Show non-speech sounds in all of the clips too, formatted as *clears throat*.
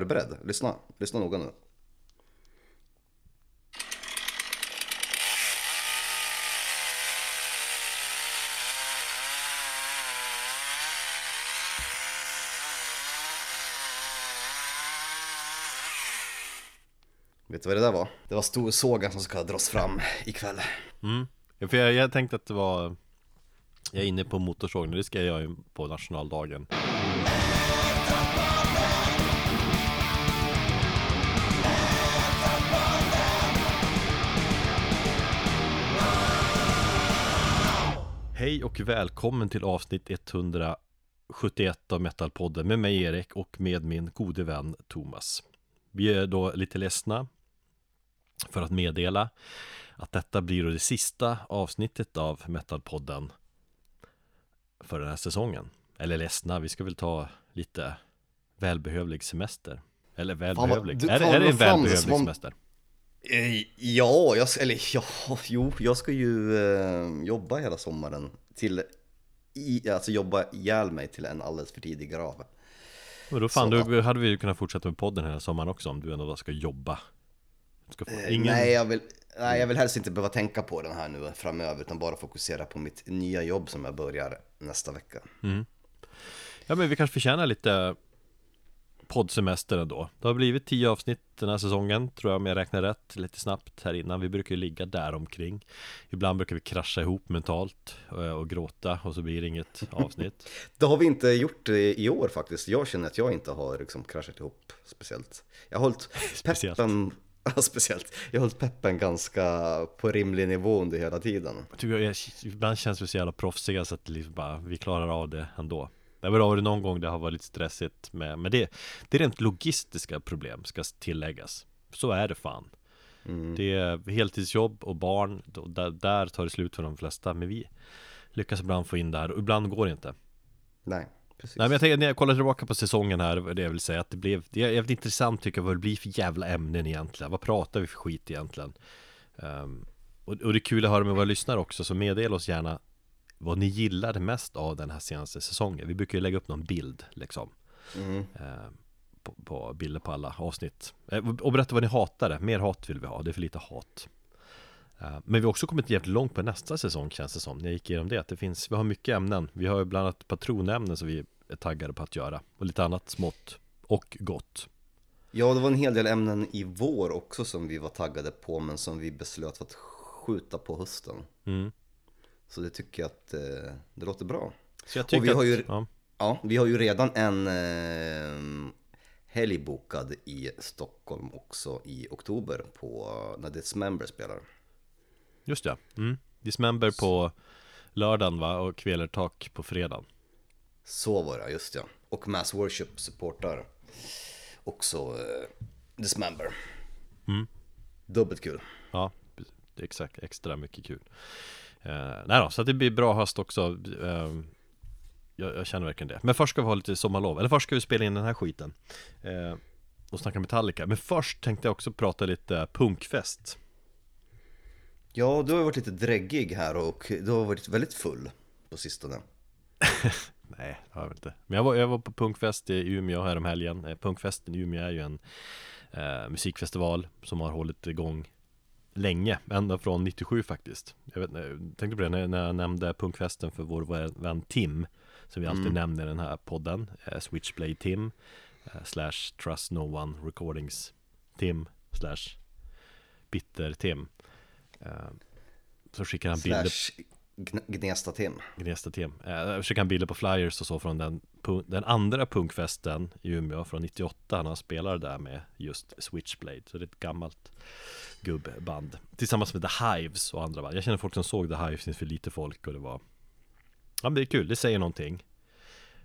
Är du beredd? Lyssna, lyssna noga nu. Vet du vad det där var? Det var storsågen som ska dras fram ikväll. Mm. Ja, för jag, jag tänkte att det var Jag är inne på motorsågen det ska jag göra på nationaldagen Hej och välkommen till avsnitt 171 av Metalpodden med mig Erik och med min gode vän Thomas Vi är då lite ledsna för att meddela att detta blir då det sista avsnittet av Metalpodden för den här säsongen. Eller ledsna, vi ska väl ta lite välbehövlig semester. Eller välbehövlig, du är, tar är det en det välbehövlig som om- semester? Eh, Ja, jag, eller *laughs* ja, jo, jag ska ju eh, jobba hela sommaren till, i, alltså jobba ihjäl mig till en alldeles för tidig grav. Och då fan, Så- då hade vi ju kunnat fortsätta med podden hela sommaren också om du ändå ska jobba. Du ska Eh, ingen... Nej, jag vill, nej, jag vill helst inte behöva tänka på den här nu framöver, utan bara fokusera på mitt nya jobb som jag börjar nästa vecka. Ja men vi kanske förtjänar lite poddsemester ändå Det har blivit tio avsnitt den här säsongen Tror jag om jag räknar rätt lite snabbt här innan Vi brukar ju ligga där omkring Ibland brukar vi krascha ihop mentalt och, och gråta och så blir det inget *laughs* avsnitt Det har vi inte gjort eh, i år faktiskt. Jag känner att jag inte har liksom kraschat ihop speciellt. Jag har hållit *laughs* Speciellt. peppen, *laughs* ja, speciellt. Jag har hållit peppen ganska på rimlig nivå under hela tiden. Jag tycker jag, Ibland känns vi så jävla proffsiga så att liksom bara, vi klarar av det ändå Det har varit någon gång det har varit lite stressigt med, Men det, det är rent logistiska problem ska tilläggas. Så är det fan. Det är heltidsjobb och barn då, där, där tar det slut för de flesta Men vi lyckas ibland få in där och ibland går det inte. Nej, precis. Nej men jag tänker när jag kollar tillbaka på säsongen här Det jag vill säga att det blev Det är jävligt intressant tycker jag vad det blir för jävla ämnen egentligen. Vad pratar vi för skit egentligen? Ehm, och, och det är kul att höra med våra lyssnare också Så meddela oss gärna Vad ni gillade mest av den här senaste säsongen. Vi brukar ju lägga upp någon bild liksom. Mm. Ehm, på, på bilder på alla avsnitt. Eh, Och berätta vad ni hatade Mer hat vill vi ha, det är för lite hat. Ehm, men vi har också kommit jävligt långt på nästa säsong känns det som. När jag gick igenom det, att det finns, vi har mycket ämnen. Vi har ju bland annat patronämnen som vi är taggade på att göra. Och lite annat smått och gott. Ja, det var en hel del ämnen i vår också som vi var taggade på, men som vi beslöt att skjuta på hösten. mm. Så det tycker jag att eh, det låter bra. Så jag tycker vi har ju- att, ja, Ja, vi har ju redan en eh, helg bokad i Stockholm också i oktober på när Dismember spelar. Just det, mm. Dismember på lördagen va, och Kvelertak på fredagen Så var det, just ja. Och Mass Worship supportar också eh, Dismember. Mm. Dubbelt kul. Ja, exakt, extra mycket kul Nej då, så att det blir bra höst också. Eh, jag, jag känner verkligen det. Men först ska vi ha lite sommarlov, eller först ska vi spela in den här skiten. Eh, Och snacka Metallica. Men först tänkte jag också prata lite punkfest. Ja, du har varit lite dräggig här och du har varit väldigt full på sistone. *laughs* Nej, det har jag inte. Men jag var, jag var på punkfest i Umeå här om helgen. Eh, Punkfesten i Umeå är ju en eh, musikfestival som har hållit igång länge, ända från 97 faktiskt. Jag vet, jag tänkte på det när, när jag nämnde punkfesten för vår vän Tim Som vi alltid nämner i den här podden eh, Switchblade Tim eh, Slash Trust No One Recordings Tim Slash Bitter Tim. Eh, Så skickar han bilder Slash Gn- Gnesta Tim. Gnesta Tim. Eh, Jag försöker han bilder på flyers och så från den, den andra punkfesten i Umeå från 98 när han spelade där med just Switchblade. Så det är ett gammalt gubbband. Tillsammans med The Hives och andra band. Jag känner folk som såg The Hives inför lite folk och det var Ja men det är kul, det säger någonting.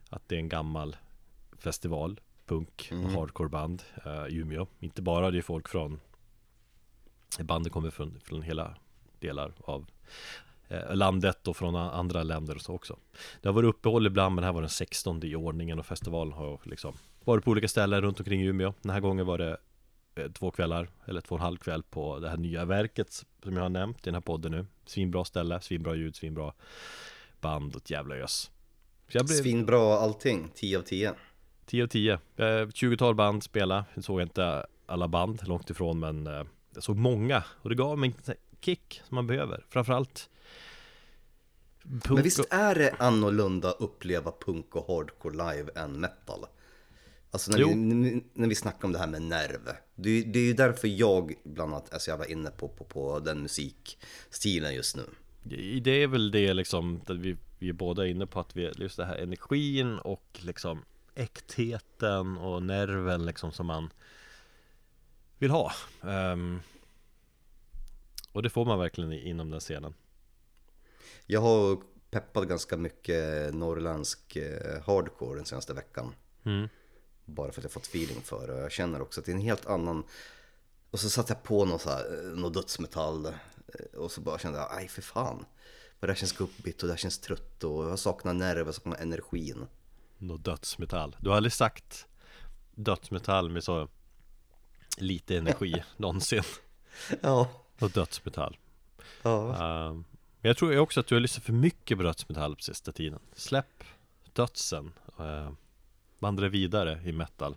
Att det är en gammal festival, punk och hardcoreband uh, i Umeå. Inte bara det är folk från Bandet kommer från, från hela delar av eh, landet och från andra länder och så också. Det har varit uppehåll ibland men det här var den 16 i ordningen och festivalen har liksom varit på olika ställen runt omkring Umeå. Den här gången var det eh, två kvällar, eller två och en halv kväll på det här nya verket som jag har nämnt i den här podden nu. Svinbra ställe, svinbra ljud, svinbra band och ett jävla ös. Blev, Svinbra allting, 10 av 10. 10 av 10 eh, 20-tal band spela Jag såg inte alla band långt ifrån men eh, Jag såg många och det gav mig en kick som man behöver Framförallt punk Men visst är det annorlunda att uppleva punk och hardcore live än metal? Alltså när Jo. vi, när vi snackar om det här med nerv. Det, är- det är ju därför jag bland annat är så jävla inne på, på, på den musikstilen just nu. Det är väl det liksom att vi, vi är båda inne på att vi just det här energin och liksom äktheten och nerven liksom som man vill ha Ehm, Och det får man verkligen inom den scenen Jag har peppat ganska mycket norrländsk eh, hardcore den senaste veckan. mm. Bara för att jag fått feeling för det. Jag känner också att det är en helt annan... Och så satte jag på någon, så här, eh, någon dödsmetall. eh, Och så bara kände jag, aj för fan. Vad det här känns gubbigt och det här känns trött och jag saknar nerv, jag saknar energin. Något dödsmetall Du har aldrig sagt dödsmetall med så lite energi *laughs* någonsin Ja. Och dödsmetall Ja. Ehm, Men jag tror ju också att du har lyssnat för mycket på dödsmetall på sista tiden. Släpp dödsen uh, Vandra vidare i metal.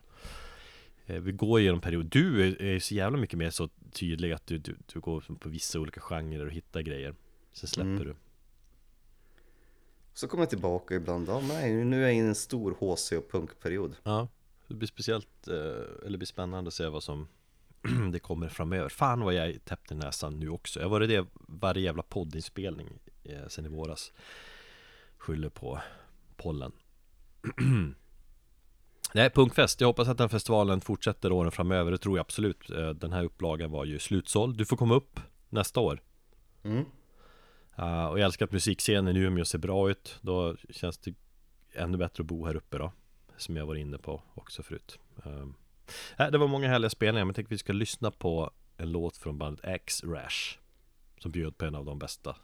Eh, Vi går igenom period. Du är, är så jävla mycket mer så tydlig att du, du, du går på vissa olika genrer och hittar grejer. Sen släpper Mm. du. Så kommer jag tillbaka ibland, ja nej nu är jag i en stor HC och punkperiod. Ja Det blir speciellt, eh, eller blir spännande att se vad som *clears throat* det kommer framöver Fan vad jag är täppt i näsan nu också Jag har varit det varje jävla poddinspelning eh, sen i våras Skyller på pollen *clears throat* Nej, punkfest. Jag hoppas att den festivalen fortsätter åren framöver. Det tror jag absolut. Eh, Den här upplagan var ju slutsåld. Du får komma upp nästa år. Mm. Uh, och jag älskar att musikscenen i Umeå ser bra ut. Då känns det ännu bättre att bo här uppe då. Som jag var inne på också förut. Um, Äh, det var många härliga spelningar, men jag tänkte att vi ska lyssna på en låt från bandet X-Rash. Som bjöd på en av de bästa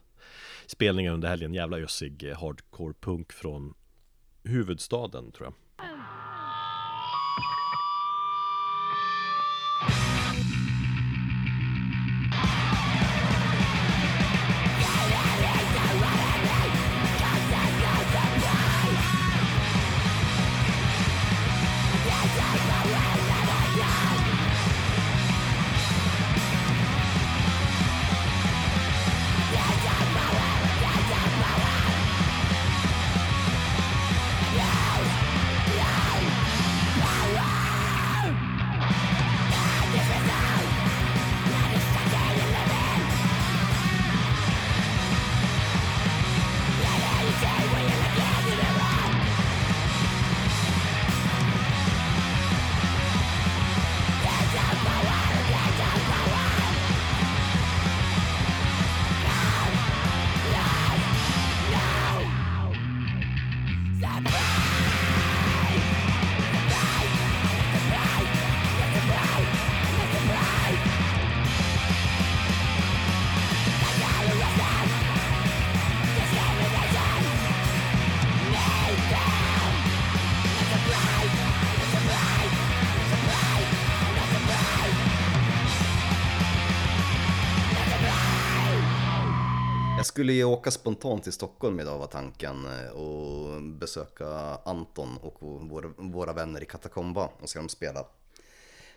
spelningarna under helgen. Jävla ösig eh, hardcore punk från huvudstaden tror jag. Skulle ju åka spontant till Stockholm idag var tanken eh, och besöka Anton och våra, våra vänner i Katakomba och se dem spela.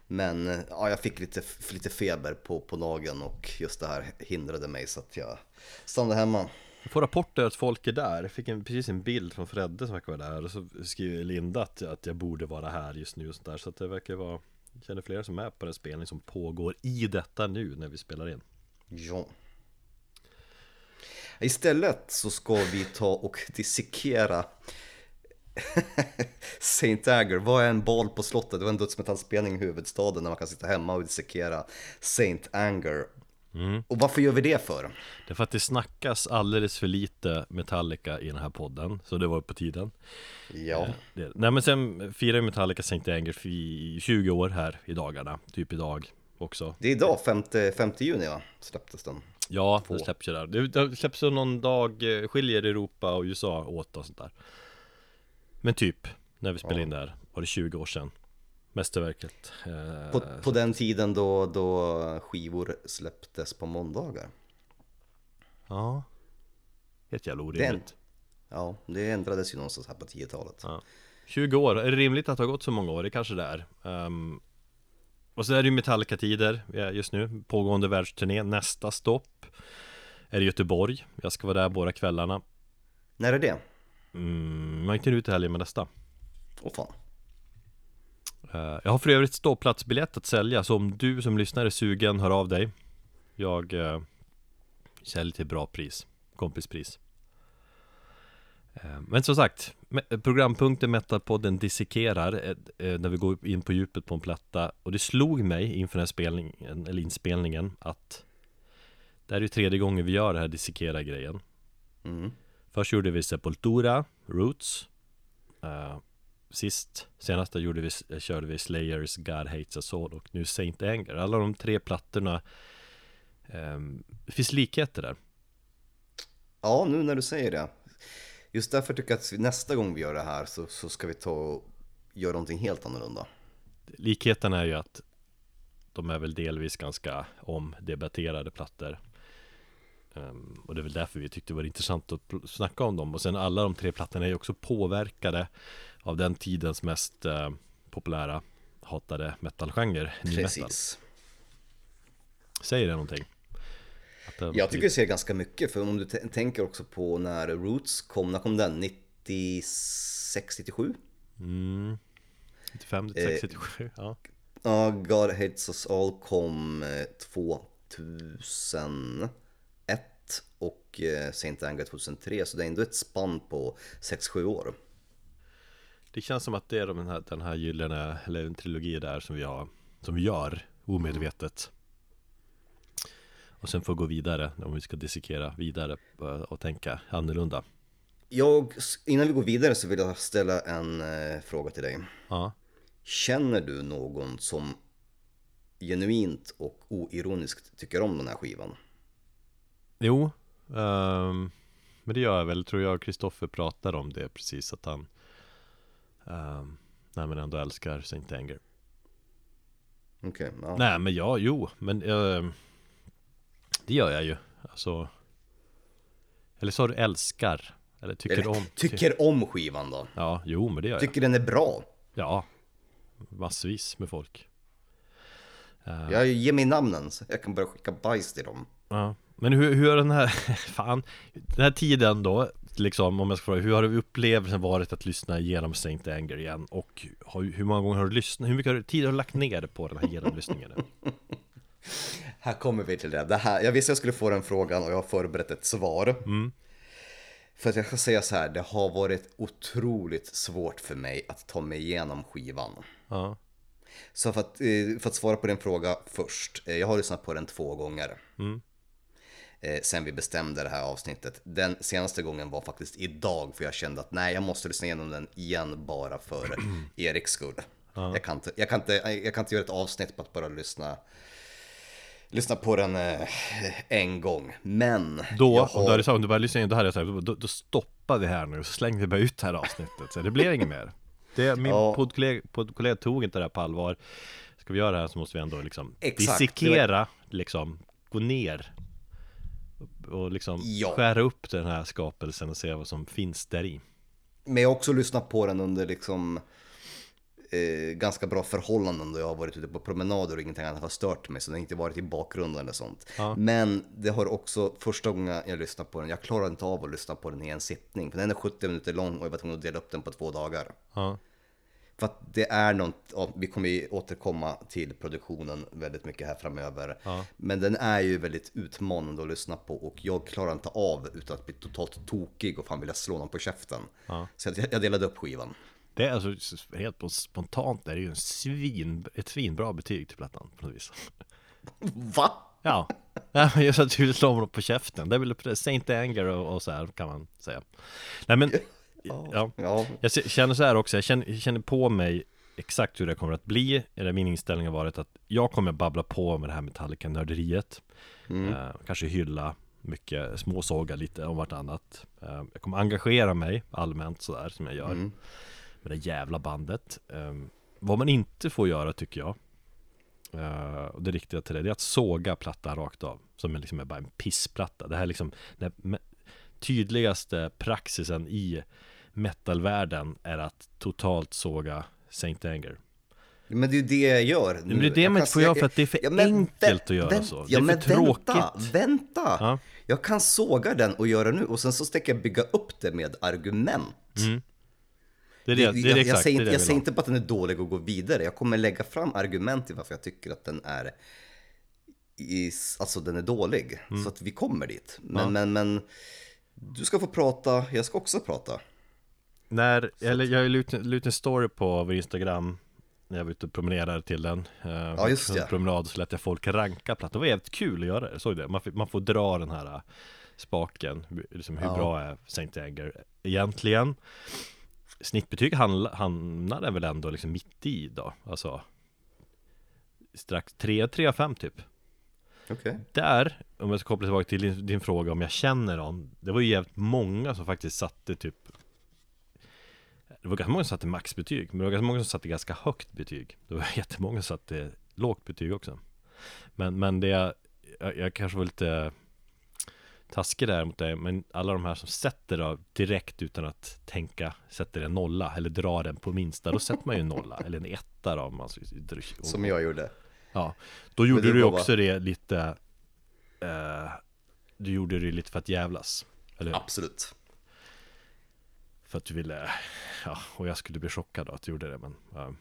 Men ja, jag fick lite, lite feber på, på nageln och just det här hindrade mig så att jag stannade hemma. Jag får rapporter att folk är där. Jag fick en, precis en bild från Fredde som verkar vara där. Och så skriver Linda att, att jag borde vara här just nu och sånt där. Så att det verkar vara jag känner flera som är på den spelning som pågår i detta nu när vi spelar in. Ja. Istället så ska vi ta och dissekera *laughs* Saint Anger. Vad är en bal på slottet? Det var en dödsmetallspelning i huvudstaden där man kan sitta hemma och dissekera Saint Anger. Och varför gör vi det för? Det är för att det snackas alldeles för lite Metallica i den här podden. Så det var på tiden. Ja, Det, nej men sen firar ju Metallica Saint Anger i 20 år här i dagarna. Typ idag också. det är idag, 5, 5 juni va? Släpptes den. Ja, det släpps ju där. Det, det släpps ju någon dag, eh, skiljer Europa och USA åt och sånt där. Men typ, när vi spelade in det här, var det 20 år sedan. Mästerverket. Eh, På, på den tiden då, då skivor släpptes på måndagar. Ja. Helt jävla Den. orimligt. Ja, det ändrades ju någonstans här på 10-talet. Ja. 20 år, är det rimligt att det har gått så många år? Det kanske det är um, Och så är det ju Metallica-tider just nu Pågående världsturné, nästa stopp Är i Göteborg. Jag ska vara där båda kvällarna. När är det? mm, är inte ute i helgen med nästa. Åh fan. Uh, Jag har för övrigt ståplatsbiljett att sälja Så om du som lyssnar är sugen, hör av dig Jag uh, säljer till bra pris Kompispris. Eh, men som sagt, programpunkten Metalpodden dissekerar eh, eh, när vi går in på djupet på en platta och det slog mig inför den här spelningen, eller inspelningen att det här är ju tredje gången vi gör det här dissekera grejen. Mm. Först gjorde vi Sepultura, Roots Sist, senaste gjorde vi, körde vi Slayers, God Hates Us All och nu Saint Anger. Alla de tre plattorna Det finns likheter där. Ja, nu när du säger det Just därför tycker jag att nästa gång vi gör det här så, så ska vi ta och göra någonting helt annorlunda. Likheten är ju att de är väl delvis ganska omdebatterade plattor. Um, och det är väl därför vi tyckte det var intressant att snacka om dem. Och sen alla de tre plattorna är ju också påverkade av den tidens mest uh, populära hatade metalgenre. Precis. Metal. Säger det någonting? Jag tycker det ser ganska mycket, för om du tänker också på när Roots kom, när kom den? 96, 97? Mm. 95, 96, eh, 97, ja. Ja, God Hates Us All kom 2001 eh, och eh, Saint Anger 2003, så det är ändå ett spann på 6-7 år. Det känns som att det är den här, den här gyllene, eller en trilogi där som vi har, som vi gör omedvetet. Och sen få gå vidare om vi ska dissekera vidare och tänka annorlunda. Jag, innan vi går vidare så vill jag ställa en eh, fråga till dig. Ja. Känner du någon som genuint och oironiskt tycker om den här skivan? Jo, um, men det gör jag väl, tror jag Kristoffer pratar om det precis att han um, Nej men ändå älskar Saint Anger. Okej, okay, ja. Nej men ja, jo, men uh, det gör jag ju. Alltså Eller sa du älskar? Eller tycker Eller, om? Tycker om skivan då? Ja, jo men det gör jag. Tycker den är bra? Ja. Massvis med folk. Uh, jag ger mig namnen så jag kan börja skicka bajs till dem. Ja. Men hur, hur har den här, *laughs* fan, den här tiden då, liksom om jag ska fråga, hur har du upplevelsen varit att lyssna igenom Saint Anger igen? Och hur många gånger har du lyssnat, hur mycket tid har du lagt ner på den här genomlyssningen? *laughs* Här kommer vi till det. det här, jag visste jag skulle få den frågan och jag har förberett ett svar. Mm. För att jag ska säga så här, det har varit otroligt svårt för mig att ta mig igenom skivan. Ja. Så för att, eh, för att svara på din fråga först, eh, jag har lyssnat på den två gånger. Mm. Eh, sen vi bestämde det här avsnittet. Den senaste gången var faktiskt idag för jag kände att nej, jag måste lyssna igenom den igen bara för *clears throat* Eriks skull. Ja. Jag, kan inte, jag, kan inte, jag kan inte göra ett avsnitt på att bara lyssna lyssna på den eh, en gång, men Då, har... om, du hade, om du bara lyssnar in, då hade jag sagt, då, då stoppar vi här nu och så slänger vi bara ut det här avsnittet, så det blev inget mer det, Min ja. poddkollega, poddkollega tog inte det här på allvar Ska vi göra det här så måste vi ändå liksom Exakt. dissekera, liksom, gå ner och liksom ja. skära upp den här skapelsen och se vad som finns där i Men jag har också lyssnat på den under liksom eh, ganska bra förhållanden då jag har varit ute på promenader och ingenting annat har stört mig. Så den har inte varit i bakgrunden eller sånt. Ja. Men det har också, första gången jag lyssnade på den, jag klarade inte av att lyssna på den i en sittning. För den är 70 minuter lång och jag var tvungen att dela upp den på två dagar. Ja. För att det är något, ja, vi kommer ju återkomma till produktionen väldigt mycket här framöver. Ja. Men den är ju väldigt utmanande att lyssna på och jag klarar inte av utan att bli totalt tokig och fan vilja slå någon på käften. Ja. Så jag, jag delade upp skivan. Det är alltså helt spontant är det ju en svin, ett svinbra betyg till plattan på något vis. Va? Ja, ja just att du slår honom på käften. Det är väl Saint Anger och, och så här kan man säga. Nej men, ja. ja. Jag känner så här också, jag känner, jag känner på mig exakt hur det kommer att bli. Eller min inställning har varit att jag kommer babbla på med det här Metallica-nörderiet. Mm. Eh, kanske hylla mycket, småsåga lite om vartannat. Eh, jag kommer engagera mig allmänt sådär som jag gör. Mm med det jävla bandet. Um, vad man inte får göra tycker jag, uh, och det riktiga till det, det är att såga plattan rakt av. Som är liksom är bara en pissplatta. Det här är liksom den tydligaste praxisen i metalvärlden är att totalt såga Saint Anger. Men det är ju det jag gör nu. Men det är det man inte får göra för att det är för Ja, men enkelt att göra vänt- så. Det Ja, är men för tråkigt. vänta, vänta! Ja. Jag kan såga den och göra nu och sen så tänker jag bygga upp det med argument. Det är, det, det jag, exakt jag, säger, det jag säger inte bara att den är dålig och gå vidare. Jag kommer lägga fram argument till varför jag tycker att den är i, alltså den är dålig. Mm. Så att vi kommer dit. Men, men, men du ska få prata, jag ska också prata. När, eller jag la en story på vår Instagram när jag var ute och promenerade till den eh, Ja, just det. En promenad så lät jag folk ranka plattan Det var jävligt kul att göra det, såg det? Man, får- man får dra den här eh, spaken liksom Hur Ja. bra är Saint Anger egentligen? Snittbetyg hamnar den väl ändå liksom mitt i då Alltså Strax 3, 3 av 5 typ. Okej. där, om jag ska koppla tillbaka till din, din fråga om jag känner någon Det var ju jävligt många som faktiskt satte typ Det var ganska många som satte maxbetyg Men det var ganska många som satte ganska högt betyg. Det var *laughs* jättemånga som satte lågt betyg också. Men, men det jag, jag kanske var lite taskig där mot dig Men alla de här som sätter då direkt utan att tänka Sätter en nolla eller drar den på minsta Då sätter man ju en nolla eller en etta då om man, Som jag gjorde. Ja, då gjorde du ju var bara- också det lite eh, Du gjorde det lite för att jävlas Eller? Absolut. För att du ville Ja, och jag skulle bli chockad då att du gjorde det men ja.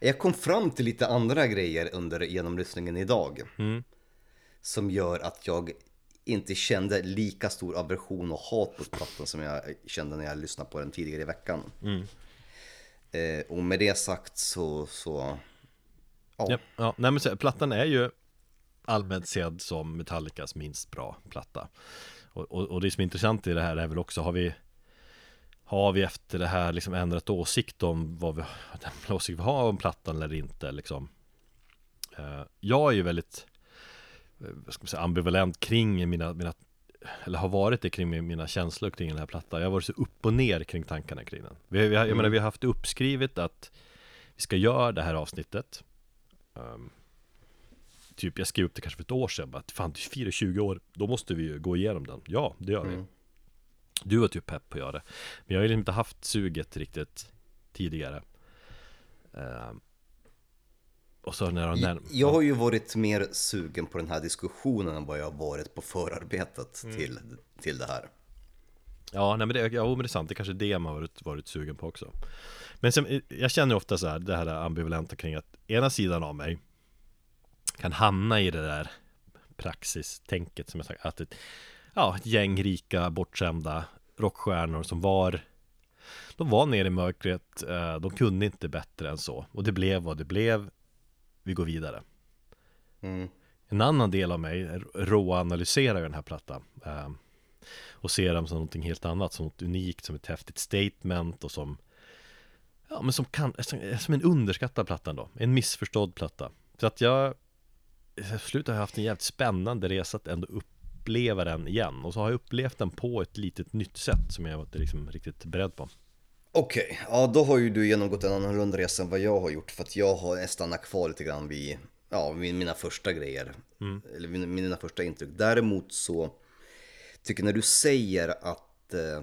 Jag kom fram till lite andra grejer under genomlyssningen idag. Mm. Som gör att jag inte kände lika stor aversion och hat mot plattan som jag kände när jag lyssnade på den tidigare i veckan. Mm. Eh, och med det sagt så, så ja, Ja, ja, nej men så, plattan är ju allmänt sedd som Metallicas minst bra platta och, och, och det som är intressant i det här är väl också, har vi Har vi efter det här liksom ändrat åsikt om vad vi, *laughs* den åsikt vi har om plattan eller inte liksom Eh, Jag är ju väldigt ska man säga, ambivalent kring mina, mina eller har varit det kring mina känslor kring den här plattan. Jag har varit så upp och ner kring tankarna kring den. Vi, vi, har- Jag menar vi har haft uppskrivet att Vi ska göra det här avsnittet. Ehm, Typ jag skrev upp det kanske för ett år sedan. Bara, att Fan, du firar 20 år. Då måste vi ju gå igenom den. Ja, det gör vi. Mm. Du var typ pepp på att göra det. Men jag har ju liksom inte haft suget riktigt Tidigare. Ehm, Och så när de när, Jag har ju varit mer sugen på den här diskussionen än vad jag har varit på förarbetet Mm. till, till det här. Ja, nej men det, ja, men det är sant, det är kanske är det man har varit, varit sugen på också. Men sen, jag känner ofta så här, det här ambivalenta kring att ena sidan av mig Kan hamna i det där praxistänket som jag sagt Att ett, ja, ett gäng rika, bortskämda rockstjärnor som var De var nere i mörkret, eh, de kunde inte bättre än så. Och det blev vad det blev Vi går vidare. Mm. En annan del av mig råanalyserar ju den här plattan eh, Och ser den som någonting helt annat, som något unikt, som ett häftigt statement och som Ja men som kan, som- en underskattad platta ändå, en missförstådd platta. Så att jag I slutet har jag haft en jävligt spännande resa att ändå uppleva den igen Och så har jag upplevt den på ett litet nytt sätt som jag inte liksom riktigt beredd på Okej, ja då har ju du genomgått en annorlunda resa än vad jag har gjort för att jag har stannat kvar lite grann vid, ja, mina första grejer. Eller vid mina första intryck. Däremot så tycker när du säger att eh,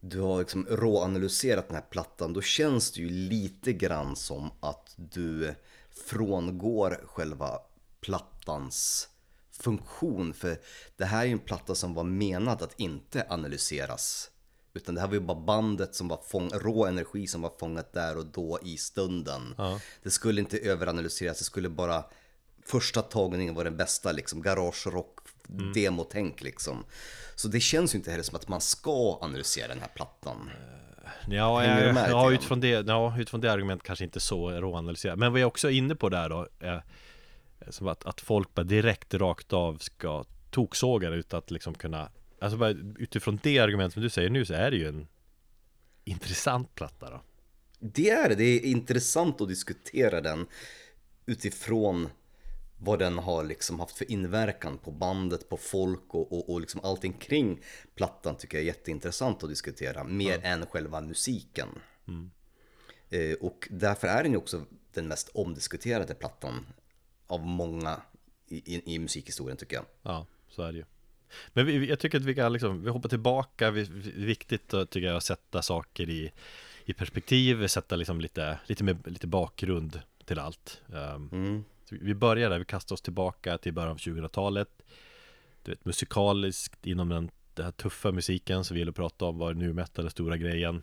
du har liksom råanalyserat den här plattan då känns det ju lite grann som att du frångår själva plattans funktion. För det här är ju en platta som var menad att inte analyseras. Utan det här var ju bara bandet som var fång, rå energi som var fångat där och då i stunden. Det skulle inte överanalyseras, det skulle bara första tagningen var den bästa liksom, garagerock, demotänk liksom. Så det känns ju inte heller som att man ska analysera den här plattan. Ja, Hänger du jag, ja, utifrån det, ja, utifrån det argumentet kanske inte så råanalyserat Men vad jag också är inne på där då är, som att, att folk bara direkt rakt av ska toksåga utan att liksom kunna Alltså bara utifrån det argument som du säger nu så är det ju en intressant platta då. Det är det, det är intressant att diskutera den utifrån vad den har liksom haft för inverkan på bandet, på folk och, och, och liksom allting kring plattan tycker jag är jätteintressant att diskutera, mer än själva musiken. Eh, och därför är den ju också den mest omdiskuterade plattan av många i, i, i musikhistorien tycker jag. Ja, så är det ju Men vi, jag tycker att vi kan liksom, vi hoppar tillbaka, vi, vi, viktigt att, tycker jag att sätta saker i, i perspektiv, sätta liksom lite, lite, med, lite bakgrund till allt. Um, Mm. vi börjar där, vi kastar oss tillbaka till början av 2000-talet. Du vet, musikaliskt inom den, den här tuffa musiken som vi gillar att prata om, var nu metal den stora grejen.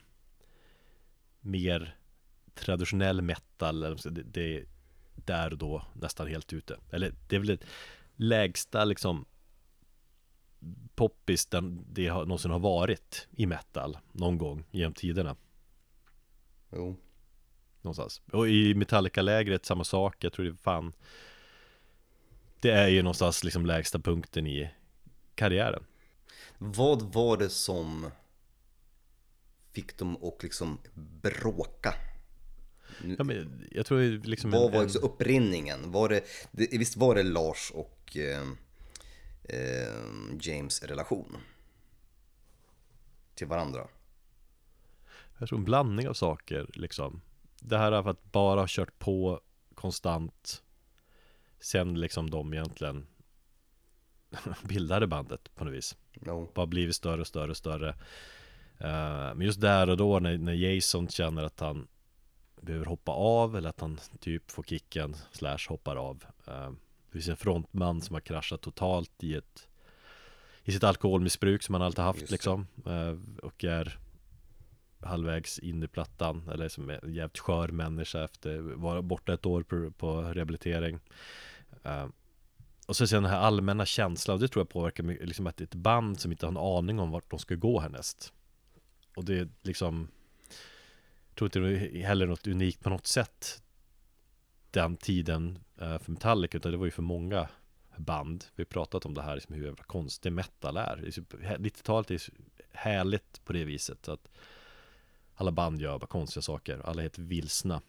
Mer traditionell metal, det, det är där och då nästan helt ute. Eller det är väl det lägsta liksom poppis den, det har, någonsin har varit i metal någon gång genom tiderna. Jo. Någonstans. Och i Metallica-lägret samma sak, jag tror det fan Det är ju någonstans liksom lägsta punkten i karriären Vad var det som fick dem att liksom bråka? Ja, men Jag tror liksom vad en, var en, liksom upprinningen? Var det, visst var det Lars och eh, James relation? Till varandra? Jag tror en blandning av saker liksom Det här av att bara ha kört på konstant Sen liksom de egentligen *laughs* Bildade bandet på något vis Jo. bara blivit större och större och större Eh, Men just där och då när, när Jason känner att han behöver hoppa av eller att han typ får kicken slash hoppar av Eh, Det finns en frontman som har kraschat totalt i ett I sitt alkoholmissbruk som han alltid haft liksom. Eh, Och är halvvägs in i plattan eller som en jävligt skör människa efter vara borta ett år på, på rehabilitering. Eh, och så sen den här allmänna känslan, och det tror jag påverkar mycket, liksom att det är ett band som inte har en aning om vart de ska gå härnäst. Och det är liksom, jag tror inte det är heller något unikt på något sätt den tiden eh, för Metallica, utan det var ju för många band. Vi har pratat om det här, liksom hur jävla konstig metal är. Det är så- 90-talet är härligt på det viset, att alla band gör bara konstiga saker, alla är helt vilsna.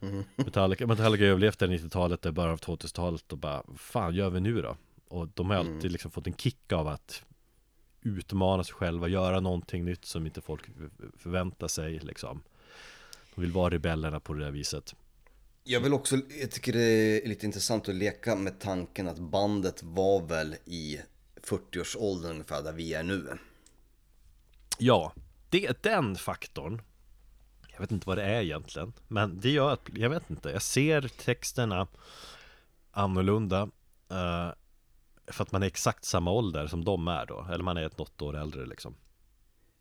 Mm. Metallica, Metallica överlevde 90-talet, det början av 2000-talet och bara fan gör vi nu då? Och de har alltid Mm. liksom fått en kick av att Utmana sig själva, göra någonting nytt som inte folk förväntar sig liksom De vill vara rebellerna på det där viset jag vill också, jag tycker det är lite intressant att leka med tanken att bandet var väl i 40-årsåldern ungefär där vi är nu. Ja, det är den faktorn Jag vet inte vad det är egentligen Men det gör att, jag vet inte, jag ser texterna Annorlunda eh, För att man är exakt samma ålder som de är då Eller man är ett något år äldre liksom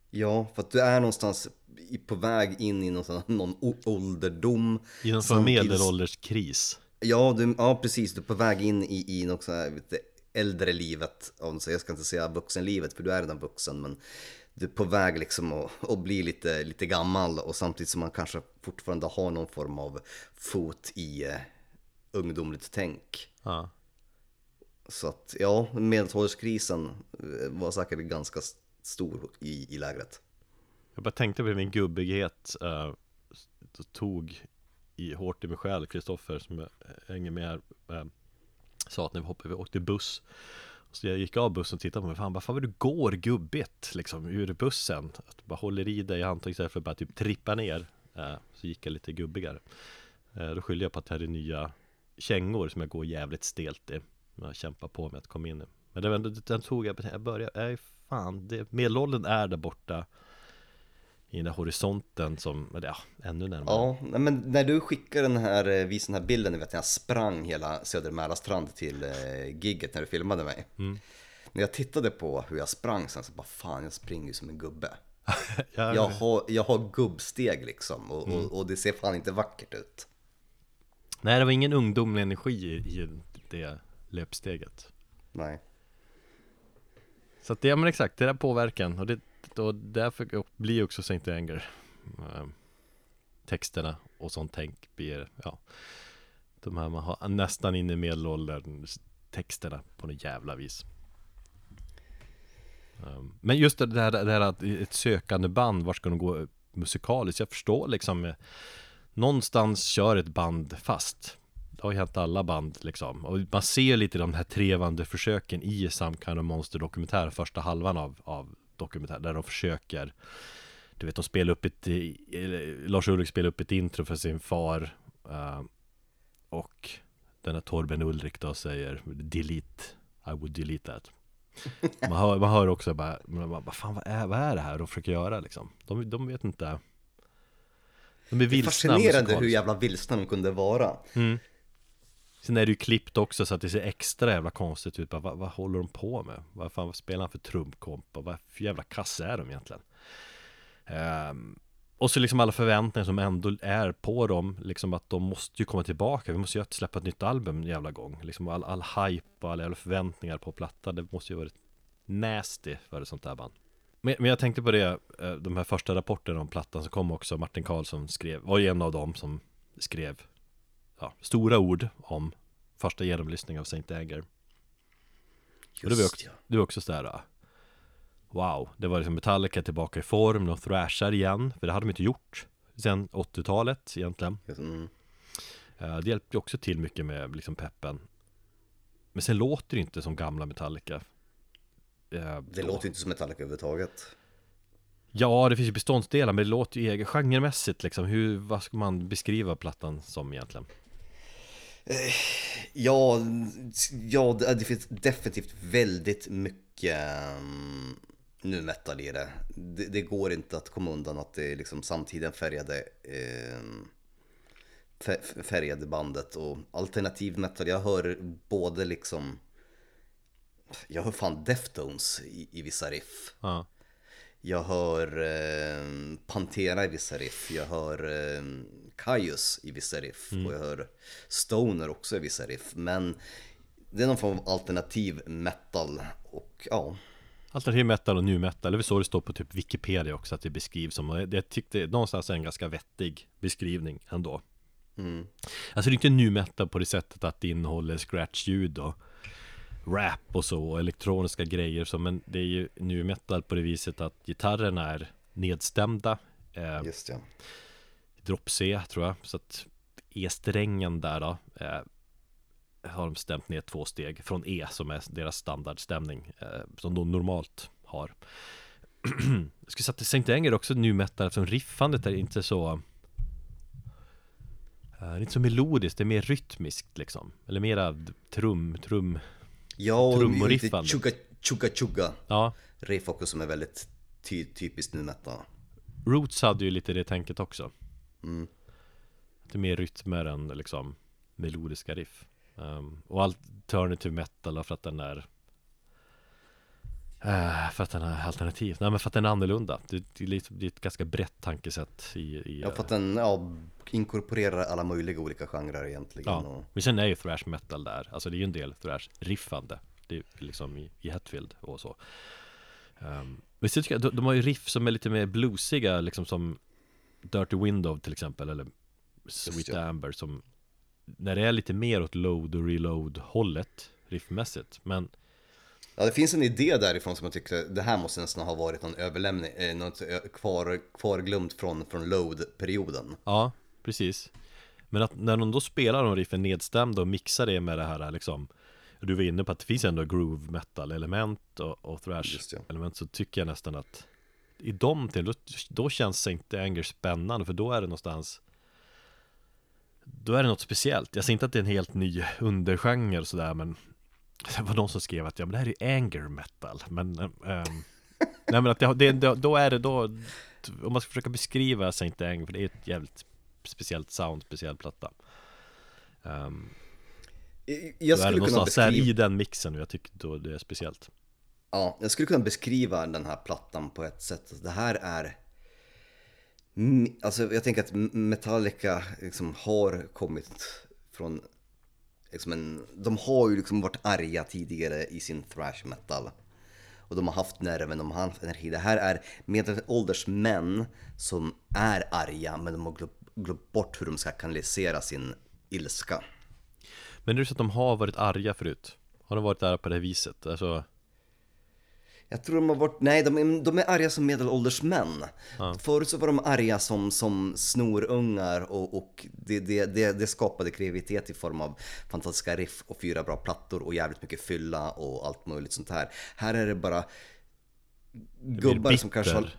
Ja, för att du är någonstans på väg in i någon, någon ålderdom. I någon sån medelålderskris Ja, du, ja, precis. Du är på väg in i, i något så här, äldre livet. Jag ska inte säga vuxenlivet, för du är redan vuxen. Men du är på väg liksom att, att bli lite, lite gammal och samtidigt som man kanske fortfarande har någon form av fot i eh, ungdomligt tänk. Ja, Så att ja, medelålderskrisen eh, var säkert ganska stor i, i lägret. Jag bara tänkte på min gubbighet uh, Tog i, hårt i mig själv. Kristoffer som jag eh, hänger med här uh, Sa att när vi hoppade, vi åkte buss. Så jag gick av bussen och tittade på mig Fan, varför du går gubbigt liksom ur bussen. Att du bara håller i dig i handtaget istället för att bara typ trippa ner. Uh, Så gick jag lite gubbigare. Uh, Då skyller jag på att det här är nya kängor som jag går jävligt stelt i. Jag kämpar på med att komma in i. Men det var ändå, den tog jag, jag började, nej fan, det, medelåldern är där borta i den där horisonten som, ja, ännu närmare Ja, men när du skickade den här, eh, visade den här bilden, ni vet när jag sprang hela Söder Mälarstrand till eh, gigget när du filmade mig. Mm. När jag tittade på hur jag sprang sen så bara fan jag springer ju som en gubbe. *laughs* Ja, Jag har, jag har gubbsteg liksom och, Mm. och, och det ser fan inte vackert ut. Nej, det var ingen ungdomlig energi i, i det löpsteget Nej. Så att det, ja men exakt, det där påverkan och det, och därför blir också Saint Anger eh, Texterna och sånt tänk blir, ja. De här man har nästan in i medelåldern texterna på något jävla vis. Ehm, men just det där, här, det här att ett sökande band, vart ska de gå eh, musikaliskt? Jag förstår liksom eh, Någonstans kör ett band fast. Det har ju hänt alla band liksom. Och man ser lite de här trevande försöken i Some Kind of Monster dokumentär Första halvan av, av dokumentär Där de försöker Du vet de spelar upp ett eh, Lars Ulrik spelar upp ett intro för sin far eh, Och Den här Torben Ulrik då säger Delete I would delete that. Man hör, man hör också bara, man bara, vad fan vad är, vad är det här de försöker göra liksom? De, de vet inte. De är Det är vilsna fascinerande hur jävla vilsna de kunde vara. Sen är det ju klippt också så att det ser extra jävla konstigt ut bara, vad, vad håller de på med? Vad fan vad spelar han för trumkomp? Och vad för jävla kass är de egentligen? Um, och så liksom alla förväntningar som ändå är på dem Liksom att de måste ju komma tillbaka Vi måste ju släppa ett nytt album en jävla gång Liksom all, all hype och alla jävla förväntningar på platta Det måste ju varit nasty för ett sånt där band men, men jag tänkte på det eh, De här första rapporterna om plattan som kom också Martin Karlsson skrev Var ju en av dem som skrev ja, Stora ord om Första genomlyssningen av Saint Anger Och det var Just också, ja. det var också sådär ah, Wow, det var liksom Metallica tillbaka i form, de thrashar igen För det hade de inte gjort Sen 80-talet egentligen Mm. Eh, Det hjälpte också till mycket med liksom peppen Men sen låter det inte som gamla Metallica Eh, Det då. låter inte som Metallica överhuvudtaget. Ja, det finns ju beståndsdelar men det låter ju egen genremässigt liksom Hur, vad ska man beskriva plattan som egentligen? Ja, ja, det det finns definitivt väldigt mycket um, nu metal i det. det. Det går inte att komma undan att det är liksom samtiden färgade, um, färgade bandet och alternativ metal. Jag hör både liksom, jag hör fan Deftones i, i vissa riff. Ja, Jag hör eh, Pantera i vissa riff, jag hör eh, Kaius i vissa riff och jag hör Stoner också i vissa riff. Men det är någon form av alternativ metal och ja, Alternativ metal och nu metal, det är väl så det står på typ Wikipedia också att det beskrivs som och Jag tyckte någonstans är en ganska vettig beskrivning ändå. Mm, Alltså det är inte nu metal på det sättet att det innehåller scratch-ljud och rap och så och elektroniska grejer så men det är ju nu metal på det viset att gitarrerna är nedstämda. Eh, just ja. Drop C tror jag. Så att E-strängen där då eh, har de stämt ner två steg från E som är deras standardstämning eh, som de normalt har. *clears throat* Jag skulle säga att Saint Anger också nu metal eftersom riffandet är inte så eh, det är inte så melodiskt, det är mer rytmiskt liksom. Eller mera trum, trum Ja, och lite chugga chugga chugga. Ja, riff också som är väldigt ty typiskt nu metal. Roots hade ju lite det tänket också Mm. Det är mer rytmer än liksom melodiska riff. Um, Och alternative metal för att den är eh, För att den är alternativ, nej men för att den är annorlunda. Det, det, är, lite, det är ett ganska brett tankesätt i, i Ja, för att den ja, inkorporerar alla möjliga olika genrer egentligen. Ja, Och, men sen är ju thrash metal där. Alltså det är ju en del thrash riffande. Det är liksom i, i Hetfield och så. Um, Men sen tycker jag, de, de har ju riff som är lite mer bluesiga Liksom som Dirty Window till exempel Eller Sweet ja. Amber som När det är lite mer åt load och reload hållet Riffmässigt Men Ja, det finns en idé därifrån som jag tycker det här måste nästan ha varit någon överlämning, eh, något ö- kvar, kvarglömt från, från load-perioden. ja, precis Men att när de då spelar de riffen nedstämda och mixar det med det här liksom Du var inne på att det finns ändå groove metal element och, och thrash element så tycker jag nästan att i de till, då, då känns Saint Anger spännande för då är det någonstans Då är det något speciellt. Jag säger inte att det är en helt ny undergenre och sådär men Det var någon som skrev att ja men det här är anger metal men ehm, *laughs* Nej men att det, det, då är det då Om man ska försöka beskriva Saint Anger för det är ett jävligt speciellt sound, speciell platta um, Jag Då är det skulle kunna någonstans beskriva, i den mixen och jag tycker då det är speciellt ja, jag skulle kunna beskriva den här plattan på ett sätt. Alltså, det här är Alltså jag tänker att Metallica liksom har kommit från liksom en, De har ju liksom varit arga tidigare i sin thrash metal Och de har haft nerven, de har haft energi Det här är medelålders män som är arga men de har glömt, bort hur de ska kanalisera sin ilska Men är det så att de har varit arga förut? Har de varit där på det här viset? Alltså, jag tror de har varit, nej de är, de är arga som medelålders män. Förut så var de arga som, som snorungar och, och det, det, det, det skapade kreativitet i form av fantastiska riff och fyra bra plattor och jävligt mycket fylla och allt möjligt sånt här. Här är det bara gubbar som kanske har...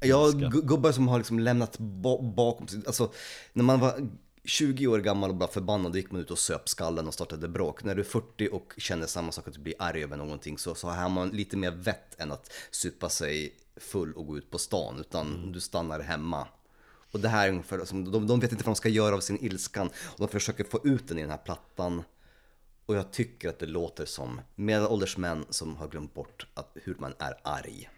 Ja, gubbar som har liksom lämnat ba- bakom sig, alltså när man var 20 år gammal och bara förbannad, gick man ut och söp skallen och startade bråk. När du är 40 och känner samma sak, att du blir arg över någonting, så, så har man lite mer vett än att supa sig full och gå ut på stan, utan du stannar hemma. Och det här är ungefär som, de, de vet inte vad de ska göra av sin ilskan, och de försöker få ut den i den här plattan. Och jag tycker att det låter som medelålders män som har glömt bort att, hur man är arg.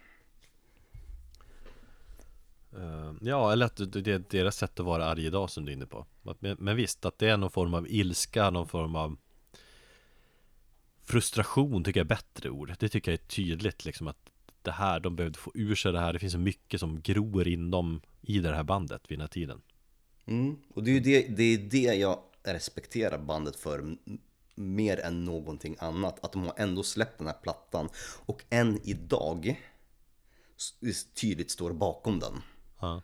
Eh, ja, eller att det är deras sätt att vara arg idag som du är inne på Men, men visst, att det är någon form av ilska, någon form av Frustration tycker jag är bättre ord Det tycker jag är tydligt liksom att Det här, de behövde få ur sig det här Det finns så mycket som gror inom i det här bandet vid den här tiden Mm. Och det är ju det, det, är det jag respekterar bandet för mer än någonting annat. Att de har ändå släppt den här plattan och än idag tydligt står bakom den. Ja,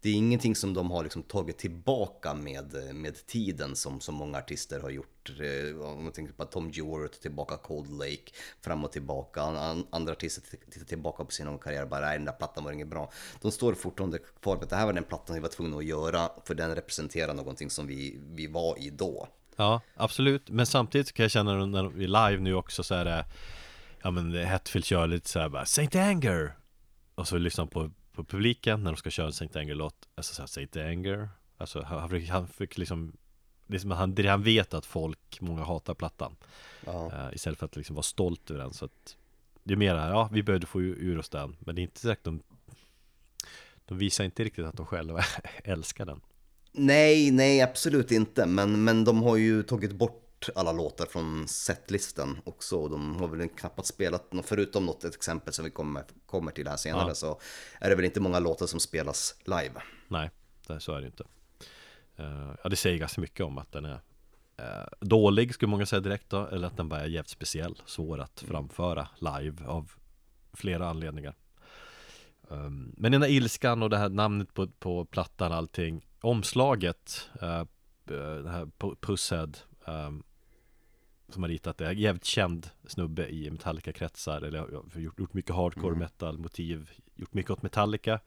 Det är ingenting som de har liksom tagit tillbaka med, med tiden som, som många artister har gjort. Eh, Om man tänker på Tom Stewart, tillbaka Cold Lake, fram och tillbaka. An- Andra artister tittar tillbaka på sin karriär och bara nej den där plattan var inget bra. De står fortfarande kvar på att det här var den plattan vi var tvungna att göra för den representerar någonting som vi, vi var i då. ja absolut Men samtidigt kan jag känna när vi är live nu också så är det Ja men Hetfield kör lite så här bara Saint Anger Och så lyssnar på, på publiken när de ska köra en Saint Anger-låt Alltså så här, Saint Anger. Alltså han, fick, han fick liksom det är som att han, det han vet att folk, många hatar plattan. Eh, Istället för att liksom vara stolt över den så att Det är mer här, ja vi behövde få ur, oss den Men det är inte direkt de De visar inte riktigt att de själva *laughs* älskar den. Nej, nej absolut inte. Men, men de har ju tagit bort alla låtar från setlisten också. Och de har väl knappast spelat, förutom något exempel som vi kommer, kommer till här senare, Ja. så är det väl inte många låtar som spelas live. Nej, det, så är det inte Eh, Ja det säger ganska mycket om att den är eh, Dålig skulle många säga direkt då Eller att den bara är jävligt speciell Svår att framföra live av flera anledningar Um, Men den här ilskan och det här namnet på, på plattan allting Omslaget uh, Det här Pu- Pusshead um, Som har ritat det, jävligt känd snubbe i Metallica-kretsar Eller har gjort, gjort mycket hardcore metal motiv Gjort mycket åt Metallica.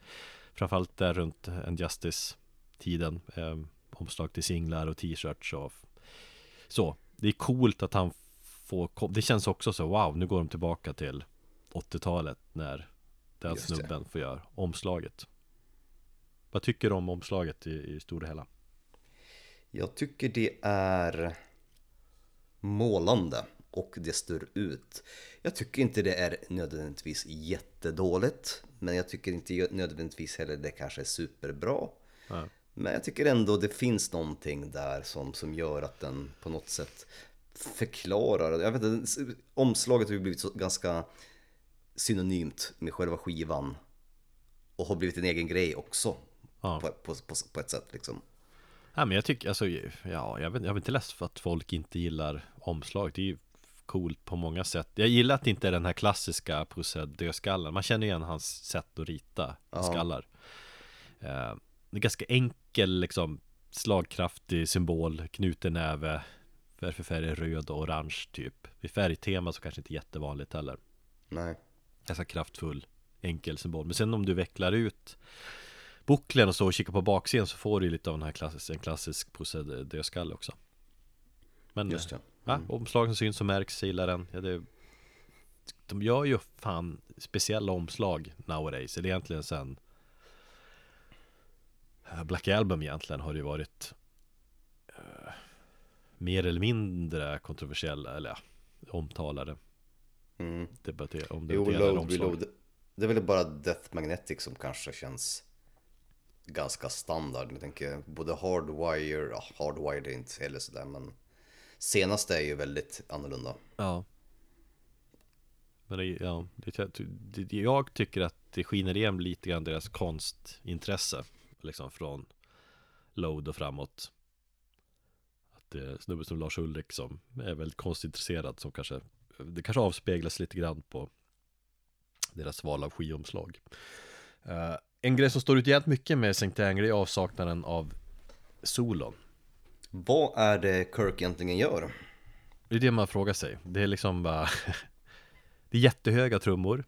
Framförallt där runt en Justice-tiden um, Omslag till singlar och t-shirts och Så, det är coolt att han får Det känns också så, wow, nu går de tillbaka till 80-talet när den Just det. snubben får göra omslaget. Vad tycker du om omslaget i, i stora hela? Jag tycker det är målande och det står ut. Jag tycker inte det är nödvändigtvis jättedåligt, men jag tycker inte nödvändigtvis heller det kanske är superbra. Ja. Men jag tycker ändå det finns någonting där som, som gör att den på något sätt förklarar. Jag vet inte, omslaget har ju blivit så ganska synonymt med själva skivan och har blivit en egen grej också Ja. på, på, på, på ett sätt liksom. Ja men jag tycker, alltså, ja, jag vet, jag vet inte less för att folk inte gillar omslag. Det är ju coolt på många sätt. Jag gillar att det inte är den här klassiska Pussed dödskallen Man känner igen hans sätt att rita Ja. skallar. Eh, Det är ganska enkel liksom Slagkraftig symbol, knuten näve Varför färg är röd och orange typ. Vid färgtema så kanske inte jättevanligt heller. Nej. Ganska kraftfull, enkel symbol. Men sen om du vecklar ut Bucklen och så och kikar på baksidan så får du lite av den här klassisk, en klassisk Pussed dödskalle också Men Just det. Ja, omslag som syns och märks, jag gillar den ja, det, De gör ju fan speciella omslag nowadays Eller egentligen sen eh, Black Album egentligen har det ju varit eh, Mer eller mindre kontroversiella, eller ja, omtalade Mm. debatter, Jo, omdebatterade load, omslag reload. Det är väl bara Death Magnetic som kanske känns ganska standard. Jag tänker både Hardwire, ja, Hardwire är inte heller sådär men senaste är ju väldigt annorlunda. Ja Men det, ja, det, det, jag tycker att det skiner igen lite grann deras konstintresse Liksom från Load och framåt Att det är snubben som Lars Ulrik som är väldigt konstintresserad som kanske Det kanske avspeglas lite grann på Deras val av skivomslag Uh, en grej som står ut jävligt mycket med St. Anger är avsaknaden av solon Vad är det Kirk egentligen gör? Det är det man frågar sig. Det är liksom bara *laughs* Det är jättehöga trummor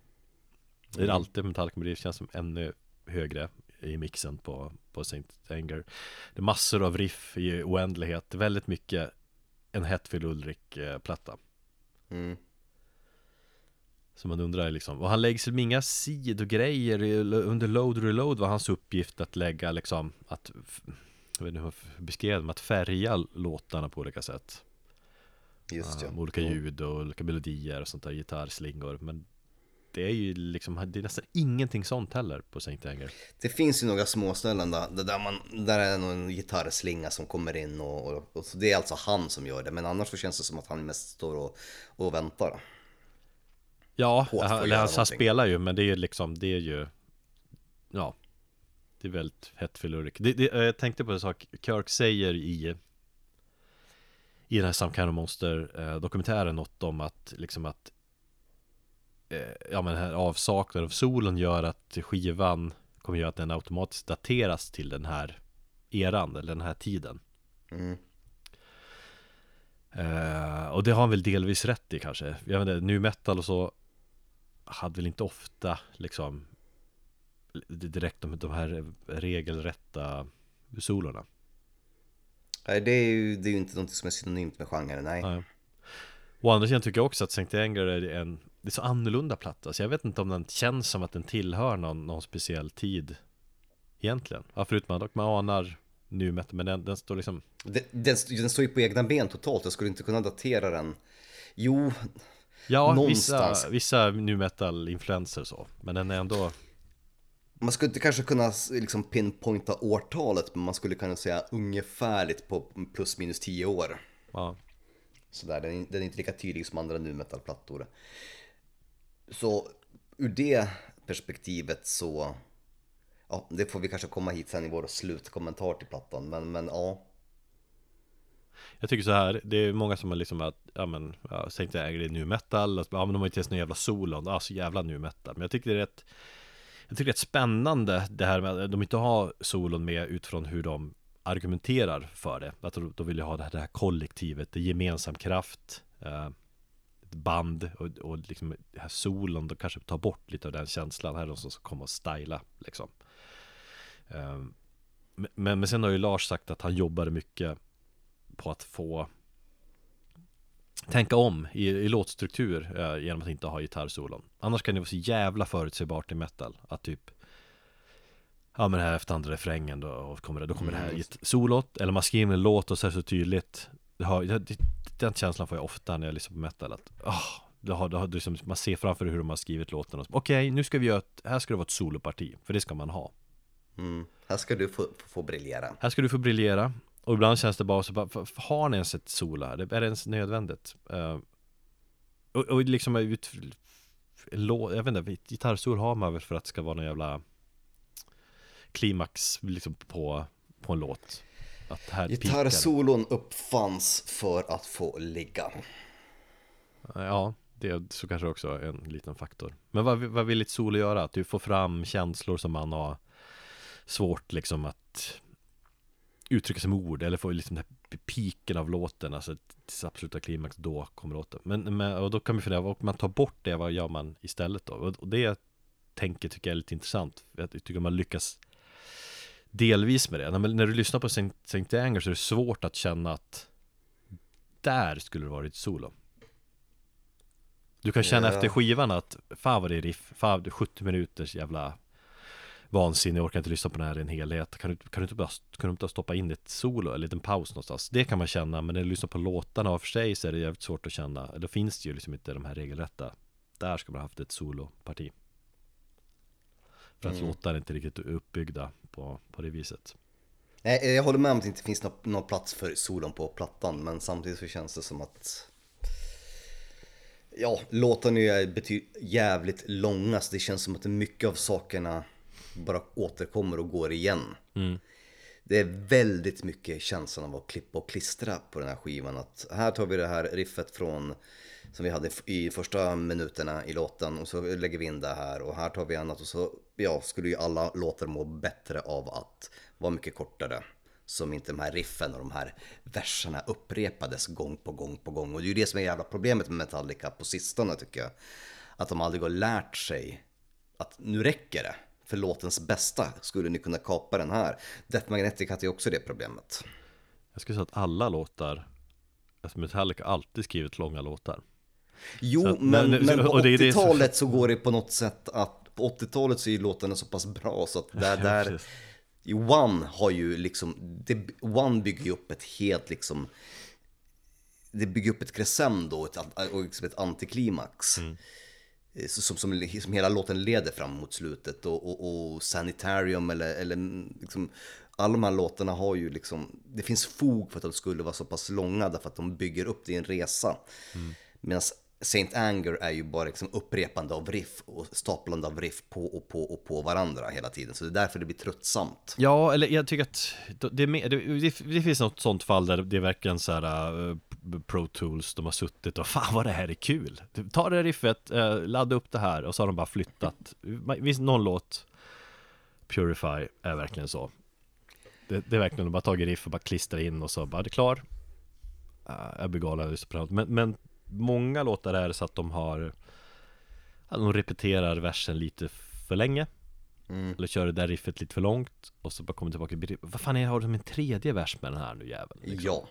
Det är alltid Metallica men det känns som ännu högre i mixen på, på Saint Anger. Det är massor av riff i oändlighet, väldigt mycket en Hetfield Ulrik-platta. Mm. Så man undrar liksom, och han lägger sig med inga sidogrejer under load reload var hans uppgift att lägga liksom att Jag vet inte hur jag beskrev det, att färga låtarna på olika sätt. Just ja. Med olika ljud och olika melodier och sånt där, gitarrslingor Men det är ju liksom, det är nästan ingenting sånt heller på Saint Anger. Det finns ju några småställen där, där, man, där är någon gitarrslinga som kommer in och, och, och det är alltså han som gör det Men annars så känns det som att han mest står och, och väntar Ja, han, han, han spelar ju men det är liksom, det är ju Ja. Det är väldigt hett för det, Jag tänkte på en sak. Kirk säger i I den här Some Kind of Monster eh, dokumentären något om att liksom att eh, Ja men här avsaknaden av solen gör att skivan Kommer göra att den automatiskt dateras till den här eran eller den här tiden. Mm. Eh, och det har han väl delvis rätt i kanske. Jag vet inte, nu metal och så Hade väl inte ofta liksom Direkt de, de här regelrätta solorna? Nej det är ju det är ju inte något som är synonymt med genren, nej. Nej. Å andra sidan tycker jag också att Sankt Anger är en Det är så annorlunda platta Så jag vet inte om den känns som att den tillhör någon, någon speciell tid Egentligen. Ja förutom att man anar nu Men den, den står liksom Den, den, den står ju på egna ben totalt, jag skulle inte kunna datera den. Jo, Ja, Någonstans. vissa, vissa nu metal influenser så Men den är ändå man skulle inte kanske kunna liksom pinpointa årtalet men man skulle kunna säga ungefärligt på plus minus 10 år. Ja, Sådär, den, är- den är inte lika tydlig som andra nu metalplattor. Så ur det perspektivet så Ja, det får vi kanske komma hit sen i vår slutkommentar till plattan men, men ja jag tycker så här, det är många som har liksom att, ja men, ja, tänkte Anger är nu metal, att, ja men de har inte ens någon jävla solon, ja så jävla nu metal. Men jag tycker det är rätt Jag tycker det är rätt spännande det här med att de inte har solon med utifrån hur de argumenterar för det. Att de, de vill ju ha det här, det här kollektivet, det är gemensam kraft eh, Ett band och, och liksom det här solon, de kanske tar bort lite av den känslan. Här är de som ska komma och styla liksom. Eh, men, men men sen har ju Lars sagt att han jobbade mycket på att få tänka om i, i låtstruktur eh, genom att inte ha gitarrsolon. Annars kan det vara så jävla förutsägbart i metal att typ Ja men här efter andra refrängen då, kommer det, då kommer det här Mm, just ett solot Eller man skriver en låt och så är det så tydligt. Det har, det, Den känslan får jag ofta när jag lyssnar på metal att oh, det har, det har, liksom, Man ser framför hur de har skrivit låten och Okej, nu ska vi göra ett, här ska det vara ett soloparti För det ska man ha. Mm, Här ska du få, få briljera. Här ska du få briljera Och ibland känns det bara så bara, har ni ens ett solo här? Är det ens nödvändigt? Eh, och, och liksom ut, en lå, jag vet inte, gitarrsol har man väl för att det ska vara någon jävla klimax liksom på, på en låt Att här. Gitarrsolon uppfanns för att få ligga Ja, det är så kanske också en liten faktor Men vad, vad vill ett solo göra? Att du får fram känslor som man har svårt liksom att uttrycka sig med ord eller få liksom den här piken av låten, alltså till absoluta klimax, då kommer låten. Men, men och då kan vi fundera, om man tar bort det, vad gör man istället då? Och, och det tänker tycker jag är lite intressant. Jag tycker man lyckas delvis med det. När, när du lyssnar på Saint Anger så är det svårt att känna att där skulle det varit solo. Du kan känna Ja. efter skivan att fan vad det är riff, fan det är 70 minuters jävla vansinne, jag orkar inte lyssna på den här i en helhet. Kan du, kan du inte bara kan du inte stoppa in ett solo eller en liten paus någonstans? Det kan man känna, men när du lyssnar på låtarna av för sig så är det jävligt svårt att känna. Då finns det ju liksom inte de här regelrätta. Där ska man ha haft ett soloparti. För att Mm. låtar är inte riktigt uppbyggda på, på det viset. Nej, jag håller med om att det inte finns nå- någon plats för solon på plattan men samtidigt så känns det som att Ja, låtarna är jävligt långa så det känns som att mycket av sakerna bara återkommer och går igen. Mm. Det är väldigt mycket känslan av att klippa och klistra på den här skivan. Att här tar vi det här riffet från som vi hade i första minuterna i låten och så lägger vi in det här och här tar vi annat och så ja, skulle ju alla låtar må bättre av att vara mycket kortare. Som inte de här riffen och de här verserna upprepades gång på gång på gång. Och det är ju det som är jävla problemet med Metallica på sistone tycker jag. Att de aldrig har lärt sig att nu räcker det. För låtens bästa skulle ni kunna kapa den här. Death Magnetic hade ju också det problemet. Jag skulle säga att alla låtar Alltså Metallica alltid skrivit långa låtar Jo, att- men, men- men på och det är det som- 80-talet så går det på något sätt att på 80-talet så är ju låtarna så pass bra så att där, *laughs* Ja, där. One har ju liksom, det, One bygger ju upp ett helt liksom Det bygger upp ett crescendo ett, och liksom ett antiklimax Mm. Eh, som, som, som hela låten leder fram mot slutet och, och, och Sanitarium eller, eller liksom alla de här låtarna har ju liksom, det finns fog för att de skulle vara så pass långa därför att de bygger upp det i en resa. Medan Saint Anger är ju bara liksom upprepande av riff och staplande av riff på och på och på varandra hela tiden. Så det är därför det blir tröttsamt. Ja, eller jag tycker att det, det, det, det finns något sånt fall där det är verkligen så här uh, Pro Tools, de har suttit och fan vad det här är kul Ta det riffet, uh, ladda upp det här och så har de bara flyttat Visst någon låt Purify är verkligen så Det, det är verkligen, de bara tagit riff och bara klistrar in och så bara, det är klar uh, Jag blir galen det. men, men många låtar är så att de har ja, De repeterar versen lite för länge eller kör det där riffet lite för långt Och så bara kommer tillbaka Vad fan är, har de en tredje vers med den här nu jäveln? Liksom. Ja.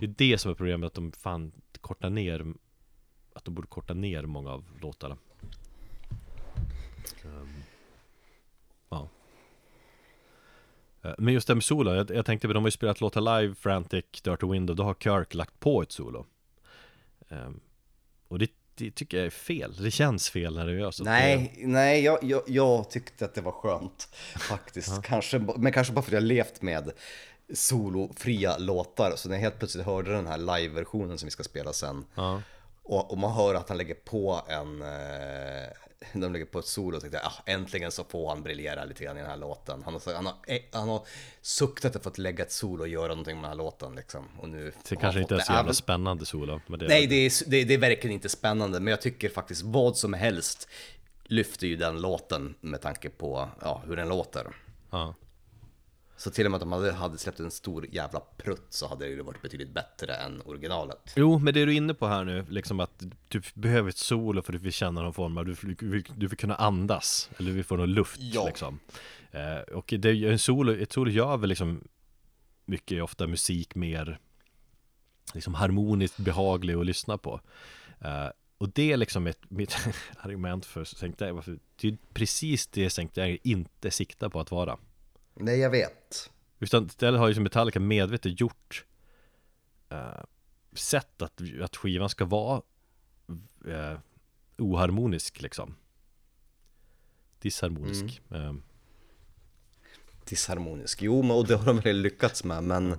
Det är det som är problemet Att de fan kortar ner Att de borde korta ner många av låtarna. Ehm, Ja. Eh, Men just det med solo, jag, jag tänkte på de har ju spelat låtar live, Frantic, Dirty Window Då har Kirk lagt på ett solo. Ehm, Och det, det tycker jag är fel, det känns fel när det görs så Nej, nej jag, jag, jag tyckte att det var skönt faktiskt. Kanske, men kanske bara för att jag levt med solofria låtar. Så när jag helt plötsligt hörde den här live-versionen som vi ska spela sen. Ja. Och, och man hör att han lägger på en, eh, de lägger på ett solo och tänkte jag, ah, äntligen så får han briljera lite grann i den här låten. Han har, han har, eh, han har suktat efter att lägga ett solo och göra någonting med den här låten liksom. Och nu Det kanske inte är så jävla spännande solo men det är Nej, det är, det, det är verkligen inte spännande, men jag tycker faktiskt vad som helst lyfter ju den låten med tanke på ja, hur den låter. ja. Så till och med att de hade, släppt en stor jävla prutt så hade det ju varit betydligt bättre än originalet. Jo, men det du är inne på här nu, liksom att du behöver ett solo för att du vill känna någon form av, du vill, du vill, du kunna andas, eller du vill få någon luft Ja. liksom. Eh, och det, en solo, ett solo gör väl liksom mycket ofta musik mer liksom harmoniskt behaglig att lyssna på. Eh, och det är liksom ett, mitt *laughs* argument för Sankt varför- det är precis det Sankt inte siktar på att vara. Nej, jag vet. Utan istället har ju som Metallica medvetet gjort eh, sätt att, att skivan ska vara eh, oharmonisk liksom. Disharmonisk. Eh, Disharmonisk. Jo, och det har de väl lyckats med, men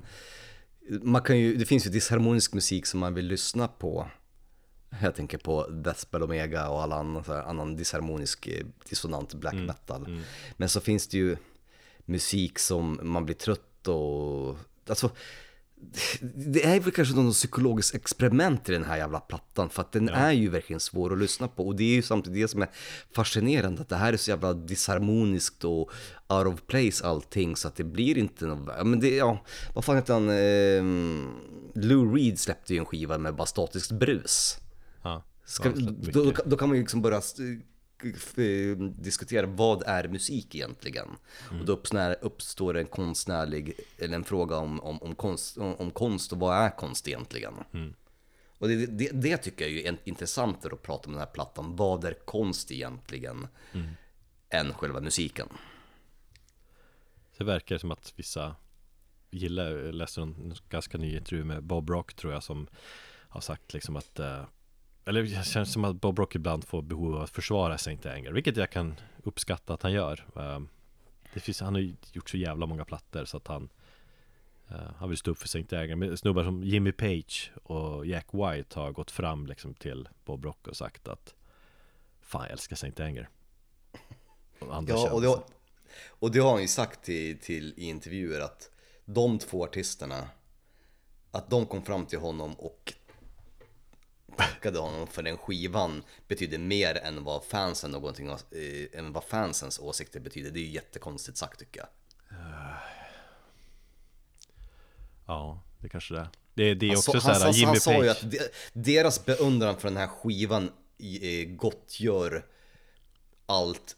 man kan ju, det finns ju disharmonisk musik som man vill lyssna på. Jag tänker på Deathspell Omega och all annan, annan disharmonisk eh, dissonant black metal. Men så finns det ju musik som man blir trött och... Alltså, det är väl kanske någon psykologiskt experiment i den här jävla plattan för att den är ju verkligen svår att lyssna på och det är ju samtidigt det som är fascinerande att det här är så jävla disharmoniskt och out of place allting så att det blir inte något, ja men det, ja, vad fan heter han, eh, Lou Reed släppte ju en skiva med bara statiskt brus. ja. Ska, Ja, då, då kan man ju liksom börja eh, diskutera vad är musik egentligen? Och då uppstår, uppstår en konstnärlig, eller en fråga om, om, om, konst, om, om konst och vad är konst egentligen? Och det, det, det tycker jag är intressantare att prata om den här plattan, vad är konst egentligen? Än själva musiken. Det verkar som att vissa gillar, jag läste en ganska ny intervju med Bob Rock tror jag som har sagt liksom att eh, eller det känns som att Bob Rock ibland får behov av att försvara Saint Anger, vilket jag kan uppskatta att han gör. Eh, Det finns, han har gjort så jävla många plattor så att han eh, Han vill stå upp för Saint Anger. Men snubbar som Jimmy Page och Jack White har gått fram liksom till Bob Rock och sagt att Fan jag älskar Saint Anger. Och Ja, och det, och det har han ju sagt till, till, i intervjuer att de två artisterna, att de kom fram till honom och tackade honom för den skivan betyder mer än vad fansen någonting, eh, än vad fansens åsikter betyder. Det är ju jättekonstigt sagt tycker jag. Ja, det kanske det är. Det, det är Han, också sa- så här, han, Jimmy han sa ju Page. att de, deras beundran för den här skivan eh, gottgör allt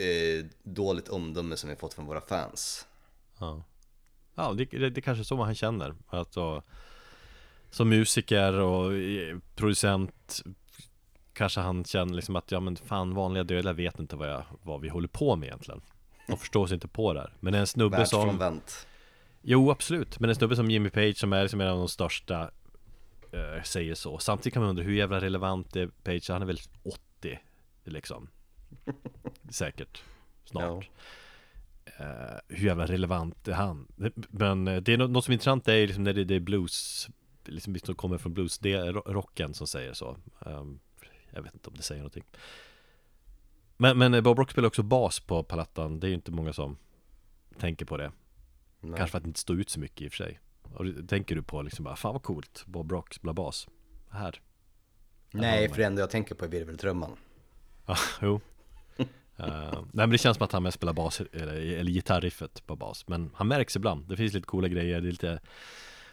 eh, dåligt omdöme som vi fått från våra fans. Ja, ja det, det, det är kanske så han känner. Alltså, som musiker och eh, producent kanske han känner liksom att ja men fan vanliga dödliga vet inte vad, jag, vad vi håller på med egentligen. De förstår sig inte på det här. Men en snubbe som... Jo absolut, men en snubbe som Jimmy Page som är liksom en av de största eh, Säger så. Samtidigt kan man undra hur jävla relevant är Page? Han är väl 80 liksom *laughs* Säkert Snart eh, Hur jävla relevant är han? Men eh, det är något som är intressant är liksom när det, det är blues Liksom som kommer från blues, det är rocken som säger så. Um, Jag vet inte om det säger någonting. Men, men eh, Bob Rock spelar också bas på palattan. Det är ju inte många som tänker på det. Nej. Kanske för att det inte står ut så mycket i och för sig. Och tänker du på liksom bara, fan vad coolt Bob Rock spelar bas Här. Nej, för det enda jag tänker på är virveltrumman. Ja, *laughs* jo. Uh, Nej men det känns som att han mest spelar bas, eller, eller gitarriffet på bas. Men han märks ibland, det finns lite coola grejer, det är lite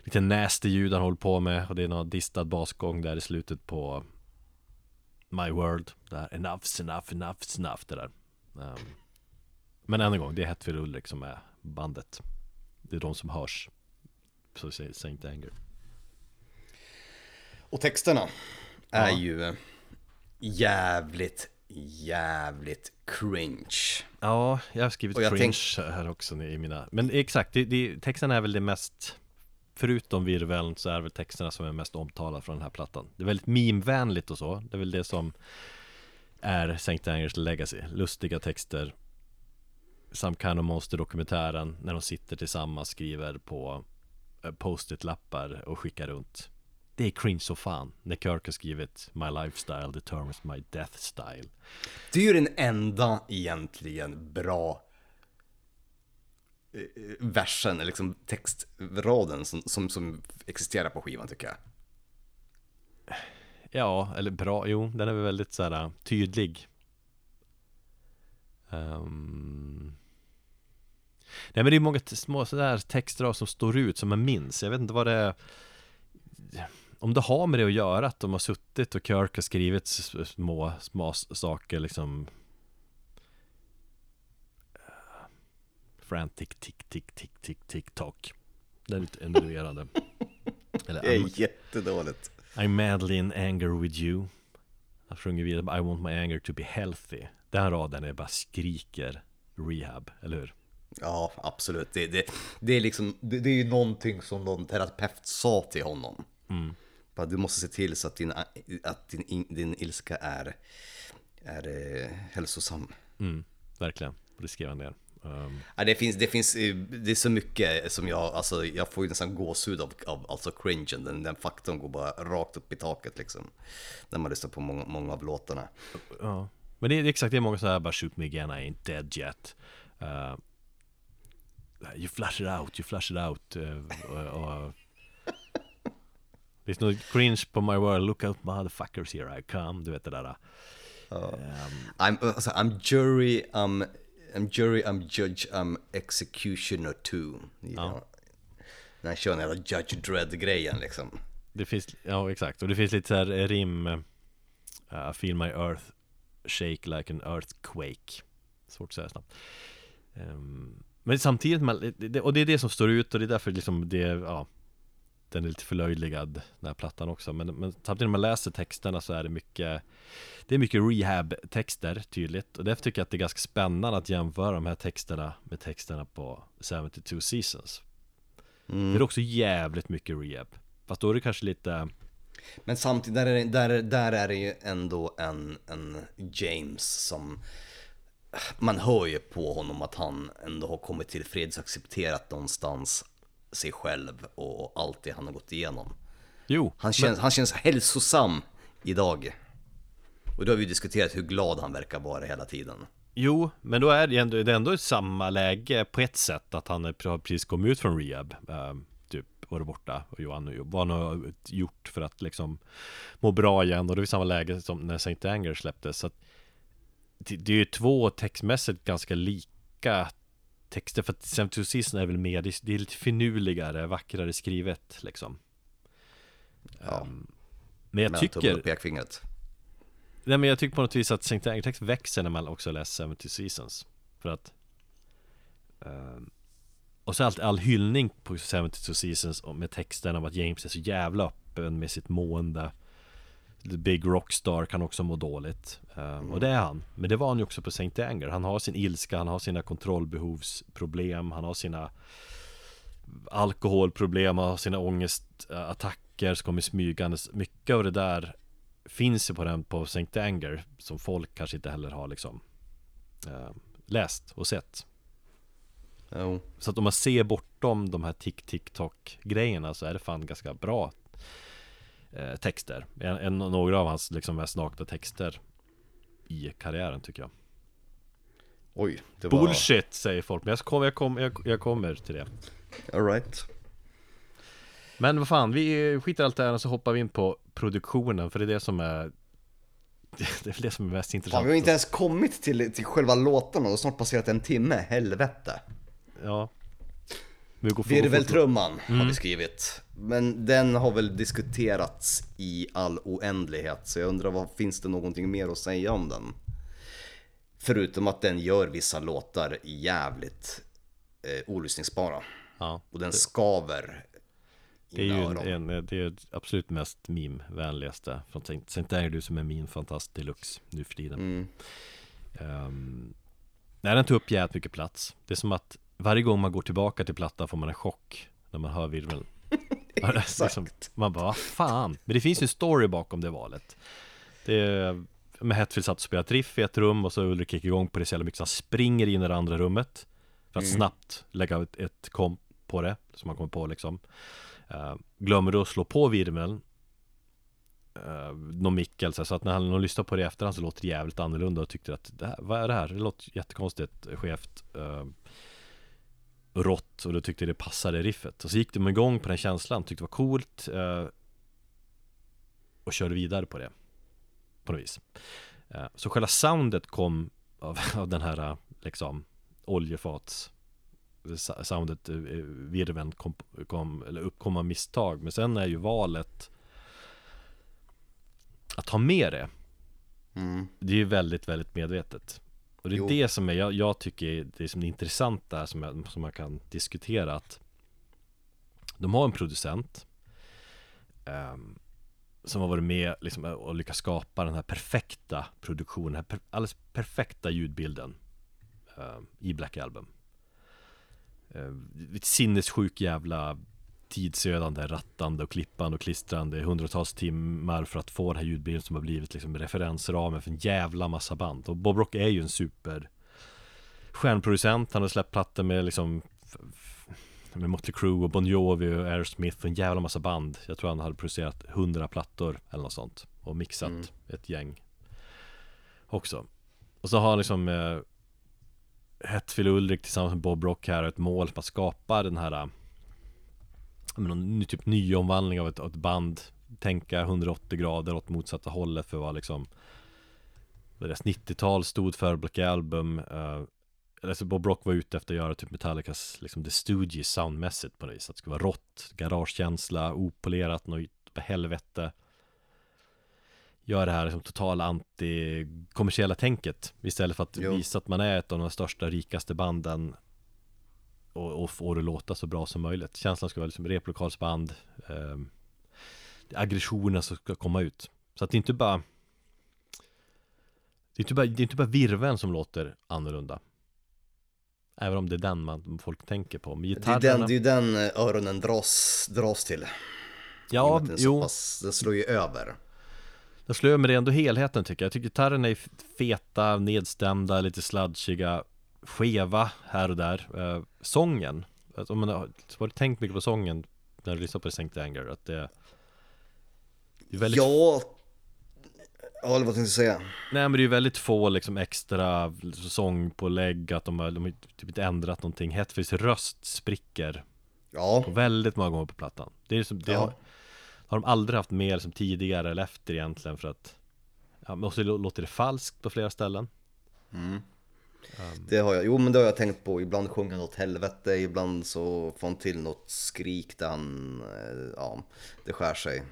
Lite nasty ljud han håller på med. Och det är någon distad basgång där i slutet på My World. Där enough's enough, enough's enough det där. Um, Men än en gång, det är Hetfield Ulrich som är bandet. Det är de som hörs. Så säger Saint Anger. Och texterna är ja. ju jävligt, jävligt cringe. Ja, jag har skrivit jag cringe tänk... här också i mina Men exakt, det, det, texten är väl det mest Förutom virveln så är det väl texterna som är mest omtalade från den här plattan. Det är väldigt meme-vänligt och så. Det är väl det som är St. Angers legacy. Lustiga texter. Some kind of monster-dokumentären När de sitter tillsammans skriver på eh, Post-it-lappar och skickar runt. Det är cringe så fan. När Kirk har skrivit My lifestyle determines my death style. Det är ju den enda egentligen bra Eh, versen, liksom textraden som, som, som existerar på skivan tycker jag. Ja, eller bra, jo, den är väl väldigt så här eh, tydlig. Um... Nej men det är många små sådär texter som står ut som man minns. Jag vet inte vad det är Om det har med det att göra att de har suttit och Kirk har skrivit små, små saker liksom Frantic tick tick tick tick tick tock Det är lite enerverande Eller, Det är jättedåligt I'm madly in anger with you Han sjunger vidare I want my anger to be healthy Den raden är bara skriker rehab, eller hur? Ja, absolut. Det, det, det är liksom, det, det, är ju någonting som någon terapeut sa till honom. Mm. Bara, du måste se till så att din, att din, din ilska är, är eh, hälsosam. Mm, verkligen, det skrev han ner. Um... Ja, det, finns, det finns, eh, det är så mycket som jag, alltså jag får ju nästan gåshud av, av alltså cringen, den, den faktorn går bara rakt upp i taket liksom. När man lyssnar på många, många av låtarna. Ja, men det är exakt, det är många så här bara shoot me again, I ain't dead yet. Uh, you flush it out, you flush it out. Uh, *laughs* det är något cringe på my world, look out motherfuckers here I come, du vet det där. Uh, um, I'm, alltså, I'm jury, I'm I'm jury, I'm judge, I'm executioner too. Ja. När han kör den jävla Judge Dredd-grejen liksom. Det finns, ja exakt, och det finns lite så här rim uh, I feel my earth shake like an earthquake Svårt att säga snabbt um, Men samtidigt, och det är det som står ut och det är därför liksom det, ja Den är lite förlöjligad, den här plattan också. Men, men samtidigt när man läser texterna så är det mycket det är mycket rehab-texter tydligt. Och därför tycker jag att det är ganska spännande att jämföra de här texterna med texterna på 72 Seasons. Mm. Det är också jävligt mycket rehab. Fast då är det kanske lite Men samtidigt, där är det, där, där är det ju ändå en, en James som Man hör ju på honom att han ändå har kommit till freds och accepterat någonstans sig själv och allt det han har gått igenom Jo Han känns, men... han känns hälsosam idag och då har vi diskuterat hur glad han verkar vara hela tiden. Jo, men då är det ändå, det är ändå samma läge på ett sätt att han har precis kommit ut från rehab. Äh, typ varit borta och Johan vad han har gjort för att liksom må bra igen. Och det är samma läge som när Saint Anger släpptes. Så att det, det är ju två textmässigt ganska lika texter. För att Season är väl mer, det är lite finurligare, vackrare skrivet liksom. Ja. Um, men jag tycker... pekfingret. Nej men jag tycker på något vis att Saint Anger-text växer när man också läser 70 Seasons För att uh, Och så allt, all hyllning på 72 Seasons med texten om att James är så jävla öppen med sitt mående The Big Rockstar kan också må dåligt uh, mm. Och det är han Men det var han ju också på Saint Anger Han har sin ilska, han har sina kontrollbehovsproblem Han har sina Alkoholproblem, han har sina ångestattacker som kommer smygandes Mycket av det där finns ju på den på Saint Anger som folk kanske inte heller har liksom uh, läst och sett. Jo. Så att om man ser bortom de här tick-tick-tock grejerna så är det fan ganska bra uh, texter. En, en, några av hans liksom mest nakna texter i karriären tycker jag. Oj, det var... Bullshit säger folk, men jag, kom, jag, kom, jag, kommer till det. Alright. Men vad fan, vi skiter allt det här och så hoppar vi in på produktionen för det är det som är *laughs* Det är det som är mest intressant Fan, vi har inte ens kommit till, till själva låten och snart passerat en timme, helvete Ja Virveltrumman mm. har vi skrivit Men den har väl diskuterats i all oändlighet så jag undrar vad finns det någonting mer att säga om den? Förutom att den gör vissa låtar jävligt eh, olyssningsbara Ja, och den skaver det är ju en, en, det är absolut mest meme-vänligaste från Saint, Saint du som är min fantast deluxe nu för tiden. Mm. Um, nej, den tar upp jävligt mycket plats. Det är som att varje gång man går tillbaka till plattan får man en chock när man hör virveln. *laughs* liksom, man bara, vad fan? Men det finns ju en story bakom det valet. Det är, med Hetfield satt och spelade riff i ett rum och så Ulrik gick igång på det så jävla mycket så han springer in i det andra rummet. För att mm. snabbt lägga ett, ett komp på det, som man kommer på liksom. Uh, glömmer du att slå på virveln uh, någon mick alltså, så att när han lyssnar på det i efterhand så låter det jävligt annorlunda och tyckte att det här, vad är det här? Det låter jättekonstigt, skevt uh, rått och då tyckte det passade riffet och så gick de igång på den känslan, tyckte det var coolt uh, och körde vidare på det på något vis uh, så själva soundet kom av, *laughs* av den här liksom oljefats soundet, eh, virveln kom, kom, eller uppkomma misstag. Men sen är ju valet att ha med det. Mm. Det är ju väldigt, väldigt medvetet. Och det är jo. det som är, jag, jag tycker det är som är intressant där som, jag, som man kan diskutera att de har en producent um, som har varit med liksom, och lyckats skapa den här perfekta produktionen, den här alldeles perfekta ljudbilden uh, i Black Album eh, ett sinnessjuk jävla tidsödande rattande och klippande och klistrande hundratals timmar för att få den här ljudbilden som har blivit liksom referensramen för en jävla massa band. Och Bob Rock är ju en super stjärnproducent. Han har släppt plattor med liksom med Motley Crue och Bon Jovi och Aerosmith och en jävla massa band. Jag tror han hade producerat hundra plattor eller något sånt och mixat mm. ett gäng också. Och så har han liksom eh, Hetfield Ulrik tillsammans med Bob Rock här ett mål på att skapa den här någon typ nyomvandling av ett, av ett band Tänka 180 grader åt motsatta hållet för vad liksom Deras 90-tal stod för Black Album uh, alltså Bob Rock var ute efter att göra typ Metallicas liksom The Stooges soundmässigt på det viset. Det skulle vara rått, garagekänsla, opolerat, något helvete. Gör det här liksom totala anti-kommersiella tänket Istället för att jo. visa att man är ett av de största, rikaste banden och, och få det låta så bra som möjligt. Känslan ska vara liksom replokalsband eh, Aggressionen som ska komma ut. Så att det är inte bara Det är inte bara, det är inte bara virveln som låter annorlunda. Även om det är den man, folk tänker på. Men gitarrerna... det, är den, det är ju den eh, öronen dras, dras till. Ja, jo. pass, Den slår ju över. Jag slår med det ändå helheten tycker jag. Jag tycker gitarrerna är feta, nedstämda, lite sludgiga, skeva här och där. Eh, sången, alltså, om man har, har du tänkt mycket på sången när du lyssnar på Sankt Anger? Att det, är väldigt... Ja, Ja, vad tänkte du säga? Nej men det är ju väldigt få liksom extra sångpålägg, att de har, de har typ inte ändrat någonting Hetfields röst spricker Ja på Väldigt många gånger på plattan Det är som, det ja. har, har de aldrig haft mer som tidigare eller efter egentligen för att Ja men också låter det falskt på flera ställen mm. Um. Det har jag, jo men det har jag tänkt på, ibland sjunger han åt helvete, ibland så får han till något skrik där han, eh, ja, det skär sig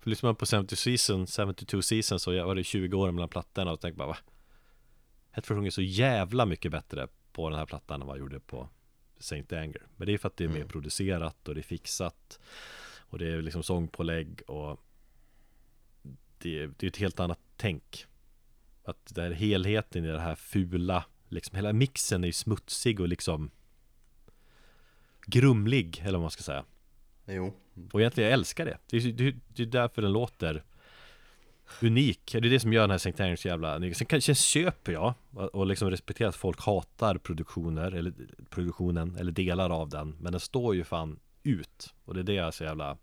För lyssnar man på 70 season, 72 season så var det 20 år mellan plattorna och tänkte bara va? Hetfield sjunger så jävla mycket bättre på den här plattan än vad jag gjorde på Saint Anger Men det är för att det är mer Mm. producerat och det är fixat Och det är liksom sångpålägg och det är, det är ett helt annat tänk Att det är helheten i det här fula Liksom hela mixen är ju smutsig och liksom Grumlig eller vad man ska säga Jo, och egentligen jag älskar det Det är, det, det är därför den låter Unik, det är det som gör den här St. Anger så jävla. Sen, kan, sen köper jag och liksom respekterar att folk hatar produktioner eller produktionen eller delar av den Men den står ju fan ut Och det är det jag är så jävla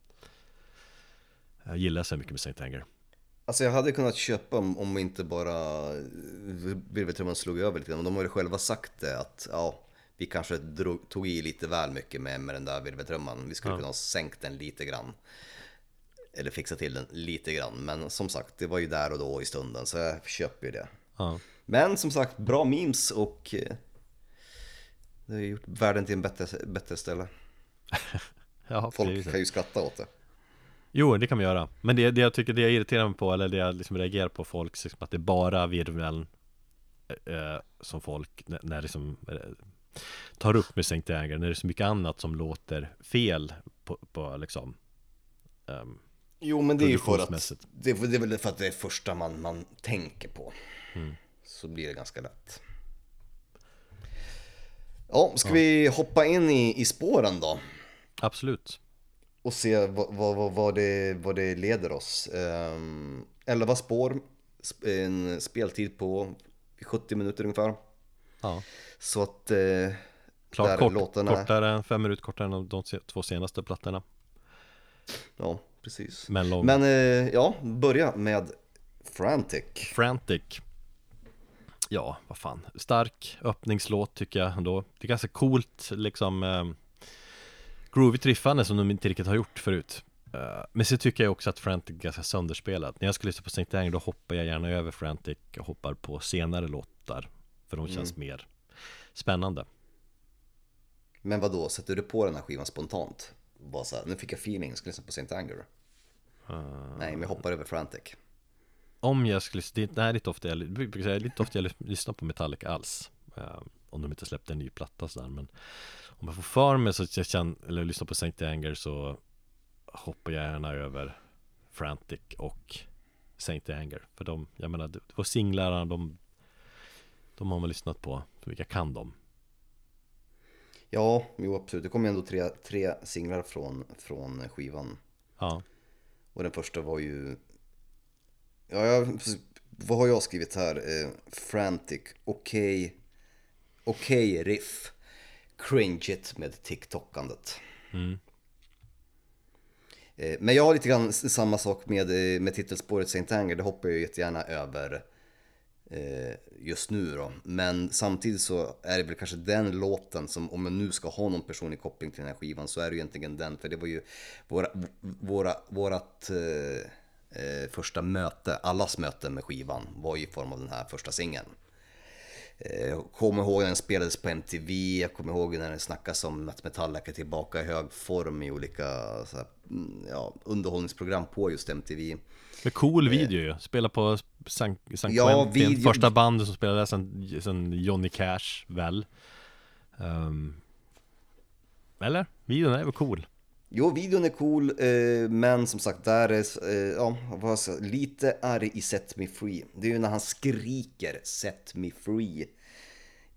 Jag gillar så mycket med St. Anger Alltså jag hade kunnat köpa om, om inte bara virveltrumman slog över lite grann. De har ju själva sagt det att ja, vi kanske drog, tog i lite väl mycket med, med den där virveltrumman. Vi skulle Ja. kunna ha sänkt den lite grann. Eller fixa till den lite grann. Men som sagt, det var ju där och då i stunden så jag köper ju det. Ja, Men som sagt, bra memes och eh, det har gjort världen till en bättre, bättre ställe. *laughs* ja Folk kan ju skratta åt det. Jo, det kan man göra Men det, det jag tycker, det jag irriterar mig på Eller det jag liksom reagerar på folk liksom, Att det är bara virveln eh, Som folk när, när liksom eh, Tar upp med St. Anger När det är så mycket annat som låter fel På, på liksom ehm, Jo men det är ju för att det, är- det är väl för att det är första man, man tänker på. Mm. Så blir det ganska lätt. Ja, ska vi hoppa in i, i spåren då? Absolut Och se vad, vad, vad, det, vad det leder oss. Um, 11 spår, sp- en speltid på 70 minuter ungefär. Ja Så att... Eh, Klart kort, låtarna- kortare fem minuter kortare än de två senaste plattorna ja, precis. Men lång Men eh, ja, börja med Frantic. Frantic Ja, vad fan Stark öppningslåt tycker jag ändå Det är ganska coolt liksom eh, Groovigt riffande som de inte riktigt har gjort förut Eh, Men så tycker jag också att Frantic är ganska sönderspelat När jag ska lyssna på St. Anger då hoppar jag gärna över Frantic och hoppar på senare låtar För de känns mer spännande Men vad då sätter du på den här skivan spontant? Bara så här, nu fick jag feeling, ska lyssna på St. Anger. Nej, men jag hoppar över Frantic. Om jag skulle, det är inte ofta jag, det är inte ofta jag lys- lyssnar på Metallica alls eh, Om de inte släppte en ny platta sådär men Om jag får för mig så att jag känner, eller lyssnar på St. Anger så Hoppar jag gärna över Frantic och St. Anger För de, jag menar, det var singlarna, de De har man lyssnat på, vilka kan de? Ja, jo absolut. Det kom ju ändå tre, tre singlar från, från skivan. Ja, Och den första var ju... Ja, jag, vad har jag skrivit här? Eh, Frantic, okej, okej riff. Cringe it med TikTokandet. mm. Eh, Men jag har lite grann samma sak med, eh, med titelspåret Saint Anger, det hoppar jag jättegärna över eh, just nu då. Men samtidigt så är det väl kanske den låten som, om jag nu ska ha någon personlig koppling till den här skivan så är det ju egentligen den, för det var ju våra, våra, vårat eh, första möte, allas möte med skivan var ju i form av den här första singeln. Eh, Jag kommer ihåg när den spelades på MTV, jag kommer ihåg när det snackas om att Metallica är tillbaka i hög form i olika här, mm, ja, underhållningsprogram på just MTV. Men cool video ju, spela på San, San Ja, Quentin, video- första bandet som spelade sen, sen Johnny Cash väl Ehm, Eller? Videon är väl cool? Jo, videon är cool, eh, men som sagt, där är eh, ja, lite arg i Set Me Free. Det är ju när han skriker Set Me Free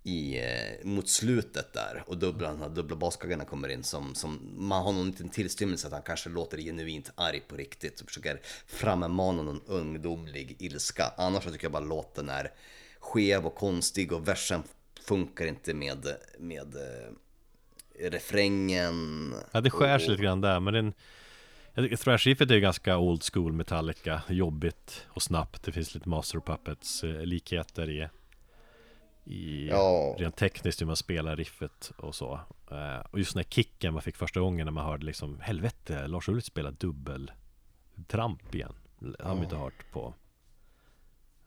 i, eh, mot slutet där och dubbla, dubbla baskaggarna kommer in som, som man har någon liten tillstymmelse att han kanske låter genuint arg på riktigt och försöker frammana någon ungdomlig ilska. Annars så tycker jag bara låten är skev och konstig och versen funkar inte med, med eh, refrängen. Ja det skär sig och- lite grann där men den Thrash-riffet är ju ganska old school Metallica Jobbigt och snabbt Det finns lite Master of Puppets eh, likheter i I Ja. rent tekniskt hur man spelar riffet och så Eh, Och just den här kicken man fick första gången när man hörde liksom Helvete, Lars Ulrich spelar dubbel Tramp igen Det har man inte hört på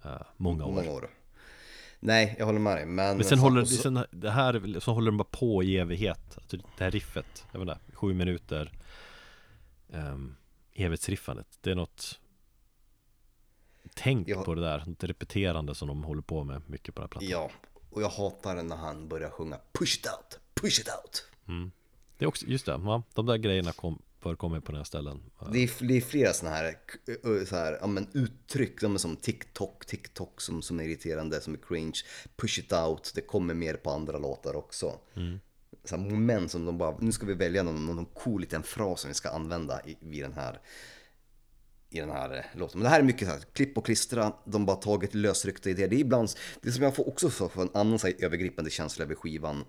eh, Många år Många år. Nej, jag håller med dig. Men, Men sen så- håller så- sen, det här, så håller de bara på i evighet alltså, Det här riffet, jag inte, sju minuter um, evighetsriffandet. Det är något Tänk Ja. på det där, något repeterande som de håller på med mycket på den här plattan. Ja, och jag hatar när han börjar sjunga Push it out, push it out. Det är också, just det, ja, de där grejerna kom, förekommer på här ställen. Det är, det är flera sådana här, så här ja, men uttryck, är som TikTok, TikTok som, som är irriterande, som är cringe. Push it out, det kommer mer på andra låtar också. Så här moment som de bara, nu ska vi välja någon, någon cool liten fras som vi ska använda i, vid den här i den här eh, låten. Men det här är mycket så här, klipp och klistra, de bara tagit lösryckta idéer. Det är ibland, det som jag får också så får en annan så här, övergripande känsla över skivan.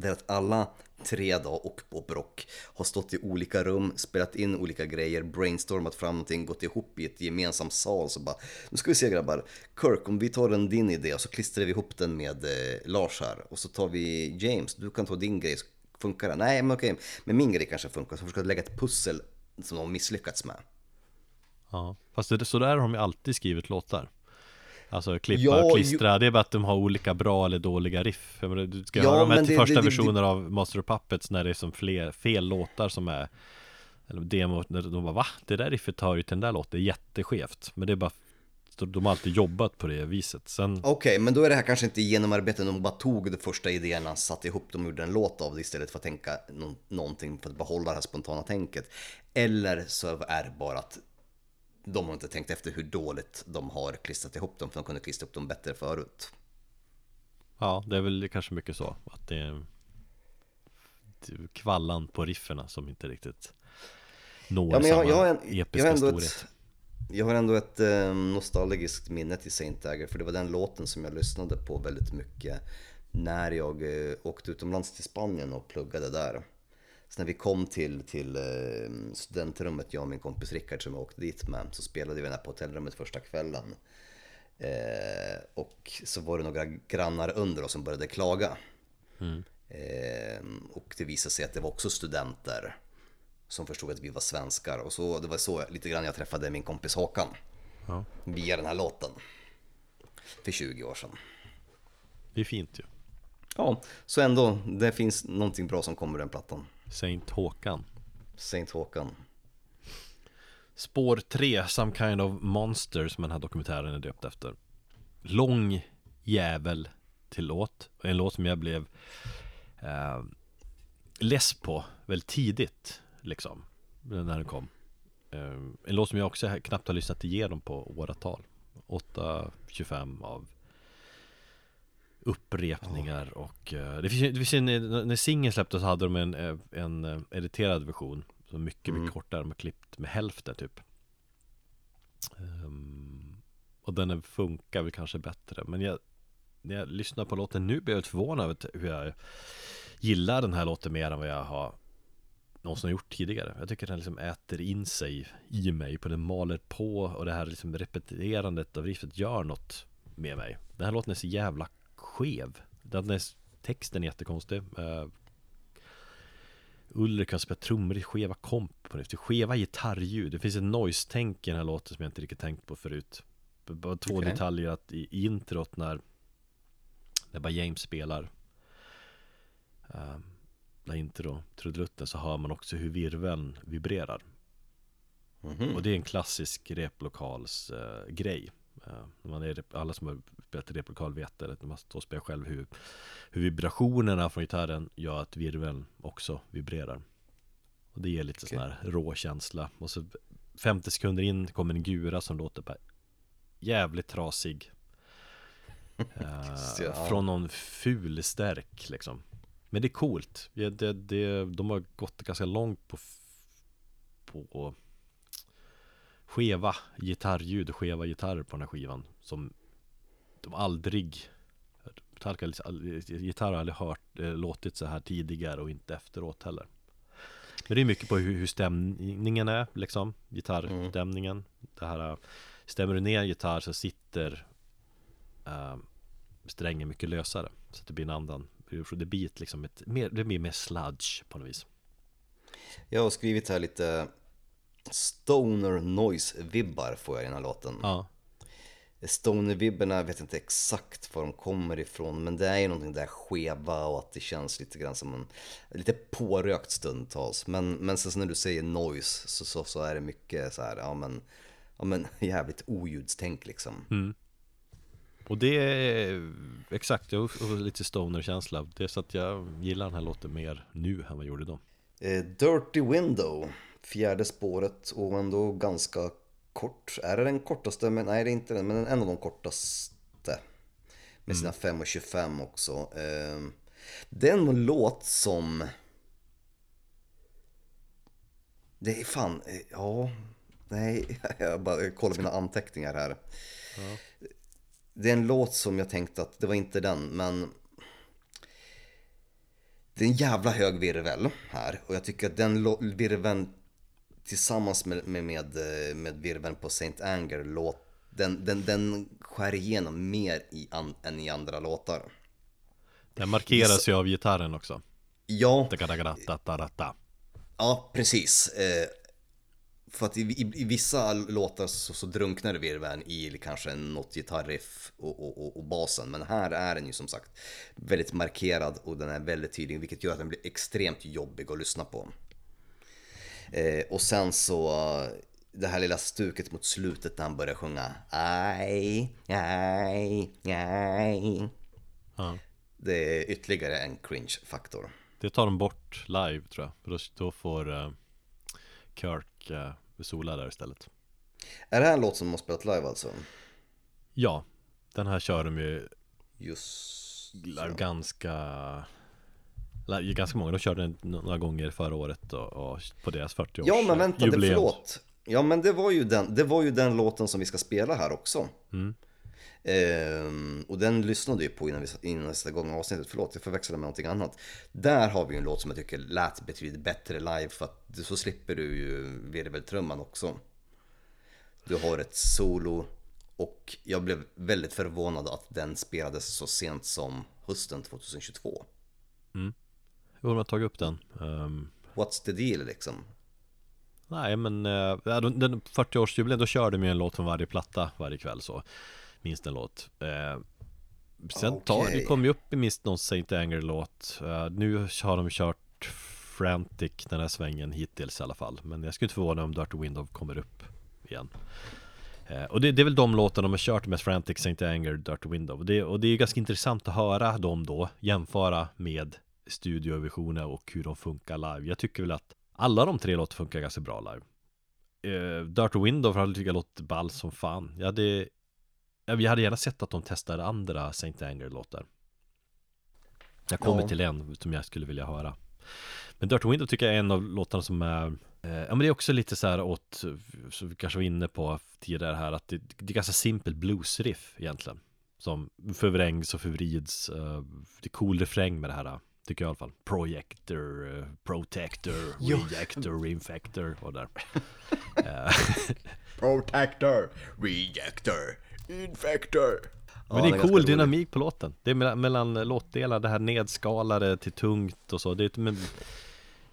Det är att alla tre då och Bob Rock har stått i olika rum, spelat in olika grejer, brainstormat fram någonting, gått ihop i ett gemensamt sal så bara Nu ska vi se grabbar, Kirk om vi tar en din idé och så klistrar vi ihop den med eh, Lars här och så tar vi James, du kan ta din grej, funkar det? Nej men okej, men min grej kanske funkar så försöker ska lägga ett pussel som de har misslyckats med. Ja, fast det, så där har de ju alltid skrivit låtar Alltså klippa Ja, och klistra, det är bara att de har olika bra eller dåliga riff menar, Du ska Ja, höra de här det- första det- det- versioner av Master of Puppets när det är som fler, fel låtar som är Eller demo, när de bara va? Det där riffet hör ju till den där låten, det är jätteskevt Men det är bara de har alltid jobbat på det viset Sen, Okej, men då är det här kanske inte genomarbetat, de bara tog de första idéerna, satte ihop dem och gjorde en låt av det istället för att tänka nå- någonting för att behålla det här spontana tänket. Eller så är det bara att de har inte tänkt efter hur dåligt de har klistrat ihop dem, för de kunde klistra upp dem bättre förut. ja det är väl kanske mycket så Att det är det är kvallan på rifferna som inte riktigt Når Ja, men jag, samma jag, har en, episka jag, har ändå storhet ett, jag har ändå ett eh, nostalgiskt minne till Saint Dagger, för det var den låten som jag lyssnade på väldigt mycket när jag eh, åkte utomlands till Spanien och pluggade där. Så när vi kom till, till eh, studentrummet, jag och min kompis Rickard som jag åkte dit med, så spelade vi den här på hotellrummet första kvällen. Eh, och så var det några grannar under oss som började klaga. Eh, och det visade sig att det var också studenter som förstod att vi var svenskar. Och så, det var så lite grann jag träffade min kompis Håkan. Ja. Via den här låten. För 20 år sedan. Det är fint ju Ja, så ändå, det finns någonting bra som kommer ur den plattan. Saint Håkan. Saint Håkan. Spår 3, Some Kind of Monster som den här dokumentären är döpt efter. Lång jävel till låt. En låt som jag blev eh, less på väldigt tidigt liksom När den kom. Eh, En låt som jag också knappt har lyssnat igenom på åratal. 8.25 av upprepningar och eh, det finns, det finns en, när singeln släpptes så hade de en, eh, en eh, editerad version som mycket, mycket kortare, de har klippt med hälften typ. Ehm, Och den funkar väl kanske bättre Men jag, när jag lyssnar på låten nu blir jag förvånad över hur jag gillar den här låten mer än vad jag har någonsin gjort tidigare. Jag tycker den liksom äter in sig i mig på den maler på och det här liksom repeterandet av riffet gör något med mig. Den här låten är så jävla skev. Den är, texten är jättekonstig. Uh, Ulrik har spelat trummor i skeva komp på det, skeva gitarrljud. Det finns ett noise-tänk i den här låten som jag inte riktigt tänkt på förut. Bara två Okej. detaljer att i introt när När bara James spelar. Uh, När intro trudelutten så hör man också hur virveln vibrerar. Mhm. och det är en klassisk replokals eh, grej man är, Alla som har spelat replokal vet det, att när man står och spelar själv hur, hur vibrationerna från gitarren gör att virveln också vibrerar. Och det ger lite Okej. sån här rå känsla. Och så 50 sekunder in kommer en gura som låter bara jävligt trasig. *laughs* Eh, Ja. Från någon ful stärk liksom. Men det är coolt. Det, det, det, De har gått ganska långt på, på skeva gitarrljud skeva gitarrer på den här skivan Som de aldrig Metallica, gitarr har aldrig hört, eh, låtit så här tidigare och inte efteråt heller. Men det är mycket på hur, hur stämningen är liksom Gitarrstämningen. Det här Stämmer du ner gitarr så sitter eh, Strängen mycket lösare Så att det blir en annan Det blir liksom ett, mer, det blir mer sludge på något vis. Jag har skrivit här lite Stoner Noise-vibbar får jag i den här låten. Ja, Stoner-vibbarna, vet inte exakt var de kommer ifrån men det är ju någonting där skeva och att det känns lite grann som en lite pårökt stundtals. Men, men sen när du säger noise så, så, så är det mycket så här, ja men, ja men *laughs* jävligt oljudstänk liksom. Mm. Och det är exakt, jag har lite stoner-känsla. Det är så att jag gillar den här låten mer nu än vad jag gjorde då. Eh, Dirty Window, fjärde spåret och ändå ganska kort. Är det den kortaste? Men, nej, det är inte den, men en av de kortaste. Med sina 5.25 också. Eh, det är en låt som... Det är fan, eh, ja, nej, *laughs* jag bara kollar mina anteckningar här. Ja. Det är en låt som jag tänkte att det var inte den, men det är en jävla hög virvel här och jag tycker att den virveln tillsammans med, med, med, eh, med virveln på Saint Anger låt, den, den, den skär igenom mer i an, än i andra låtar. Den markeras ju av gitarren också. Ja, ja precis. Eh, för att i, i, i vissa låtar så, så drunknar virveln i kanske något gitarriff och, och, och, och basen. Men här är den ju som sagt väldigt markerad och den är väldigt tydlig vilket gör att den blir extremt jobbig att lyssna på. Eh, och sen så det här lilla stuket mot slutet när han börjar sjunga Aj, aj, aj. Ja. Det är ytterligare en cringe-faktor. Det tar de bort live tror jag. För då, då får uh, Kirk uh, sola där istället. Är det här en låt som de har spelat live alltså? Ja, den här kör de ju Just ganska Ganska många, de körde den några gånger förra året och, och på deras 40 års Ja men vänta, det, förlåt. Ja men det var, ju den, det var ju den låten som vi ska spela här också. Mm. Ehm, och den lyssnade jag på innan vi innan nästa gång avsnittet, förlåt jag förväxlade med någonting annat. Där har vi ju en låt som jag tycker lät betydligt bättre live för att så slipper du ju virveltrumman också. Du har ett solo och jag blev väldigt förvånad att den spelades så sent som hösten 2022. Jo, de har tagit upp den. Ehm, What's the deal liksom? Nej men, de- den 40-årsjubileum, då körde de ju en låt från varje platta varje kväll så Minst en låt eh, Sen tar, Okej. det kom ju upp i minst någon Saint Anger-låt eh, Nu har de kört Frantic den här svängen hittills i alla fall Men jag skulle inte förvåna om Dirty Window kommer upp igen Och det, det är väl de låtarna de har kört med Frantic, Saint Anger, Dirty Window och det, och det är ju ganska intressant att höra dem då Jämföra med studioversioner och hur de funkar live. Jag tycker väl att alla de tre låtar funkar ganska bra live. Eh, Dirty Window för tycker jag låter ball som fan. Jag hade Jag hade gärna sett att de testade andra Saint Anger-låtar. Jag kommer Ja. till en som jag skulle vilja höra. Men Dirty Window tycker jag är en av låtarna som är eh, Ja men det är också lite så här åt Som vi kanske var inne på tidigare här Att det, det är ganska simpelt bluesriff egentligen Som förvrängs och förvrids eh, Det är cool refräng med det här Tycker jag i alla fall. Projector, eh, Protector, Ja. Reactor, Infector och där. *laughs* Eh, *laughs* Protector, rejector, infector. Men det är cool dynamik på låten. Det är mellan, mellan låtdelar, det här nedskalade till tungt och så. Det, är, men,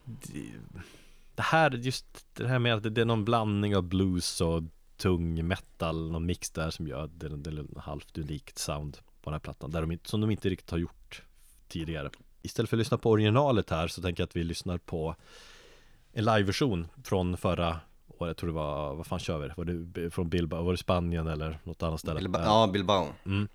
det, det här, just det här med att det, är någon blandning av blues och tung metal Någon mix där som gör det, det är en halvt unikt sound på den här plattan där de, inte- Som de inte riktigt har gjort tidigare Istället för att lyssna på originalet här så tänker jag att vi lyssnar på En liveversion från förra året, jag tror det var, vad fan kör vi? Var det från Bilbao, var det Spanien eller något annat ställe? Bilba- ja, Bilbao. Mm.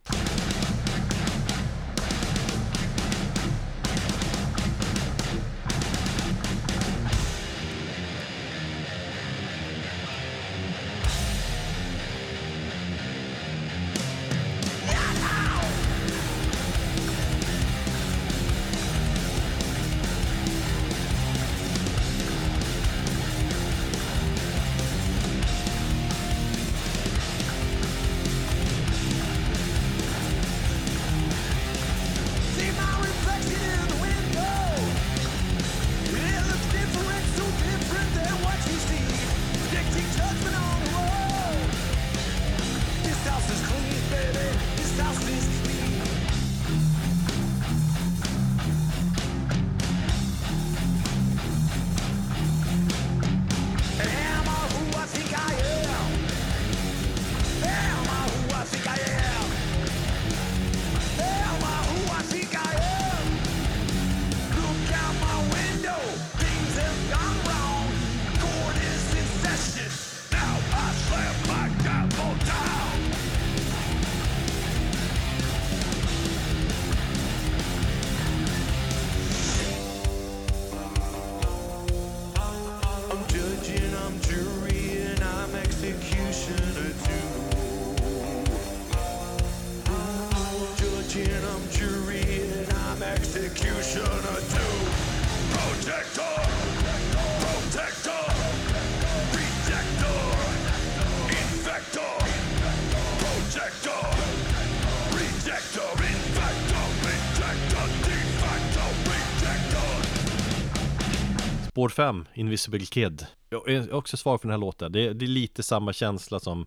Spår 5, Invisible Kid. Jag är också svag för den här låten. Det, det är lite samma känsla som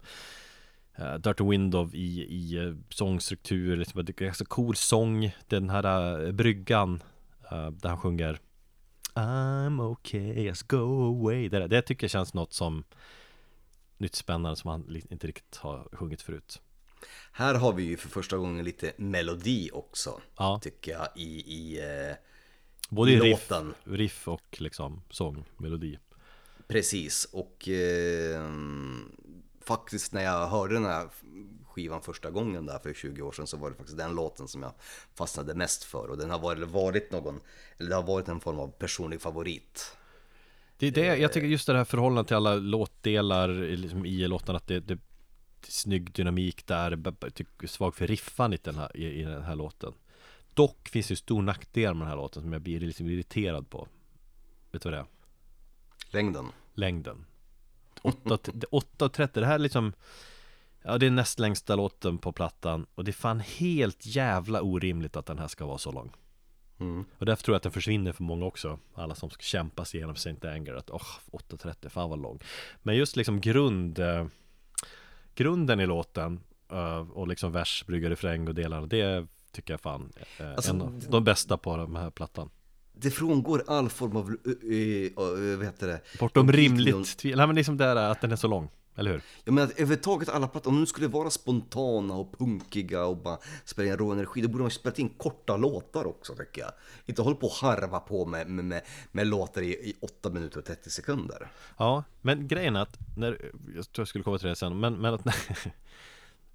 uh, Dirty Window i, i uh, sångstruktur. Liksom, Det är ganska cool sång. Den här uh, bryggan uh, Där han sjunger I'm okay, just go away. Det, det tycker jag känns något som Nytt spännande som han inte riktigt har sjungit förut. Här har vi ju för första gången lite melodi också Ja. Tycker jag i, i eh, Både i riff, låten. riff och liksom sång, melodi Precis, och eh, faktiskt när jag hörde den här skivan första gången där för 20 år sedan så var det faktiskt den låten som jag fastnade mest för och den har varit, varit någon, eller det har varit en form av personlig favorit. Det är det, jag tycker just det här förhållandet till alla låtdelar liksom i låtarna att det, det, det är snygg dynamik där, svag för riffan i den här, i, i den här låten Dock finns det ju stor nackdel med den här låten som jag blir liksom irriterad på Vet du vad det är? Längden. Längden 8.30, det här är liksom Ja det är näst längsta låten på plattan Och det är fan helt jävla orimligt att den här ska vara så lång Mm. Och därför tror jag att den försvinner för många också Alla som ska kämpa sig igenom Saint Anger Att åh, 8.30, fan vad lång Men just liksom grund eh, Grunden i låten eh, Och liksom vers, brygga, refräng och delarna Det tycker jag fan eh, Alltså, en av de bästa på den här plattan Det frångår all form av, uh, vad heter det? Bortom rimligt tvivel Nej men liksom det är att den är så lång Eller hur? Jag menar att överhuvudtaget alla plattor, om de skulle vara spontana och punkiga och bara spela in rå energi, då borde de spela in korta låtar också tycker jag. Inte hålla på och harva på med, med, med, med låtar i, i 8 minuter och 30 sekunder. Ja, men grejen är att när, Jag tror jag skulle komma till det sen Men, men att när, *laughs*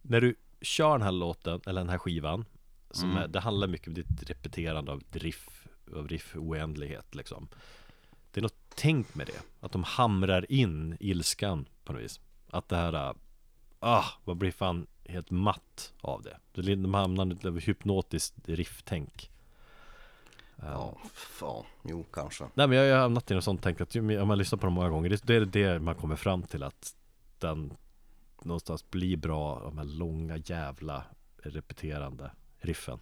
när du kör den här låten Eller den här skivan som är, Det handlar mycket om ditt repeterande av riff Av riff oändlighet liksom. Det är något tänk med det. Att de hamrar in ilskan på något vis. Att det här Ah, vad blir fan helt matt av det. De hamnar i ett hypnotiskt rifftänk. Ja, fan, jo kanske. Nej men jag har hamnat i något sånt tänk att om man lyssnar på dem många gånger. Det, det är det man kommer fram till att den någonstans blir bra de här långa jävla repeterande riffen.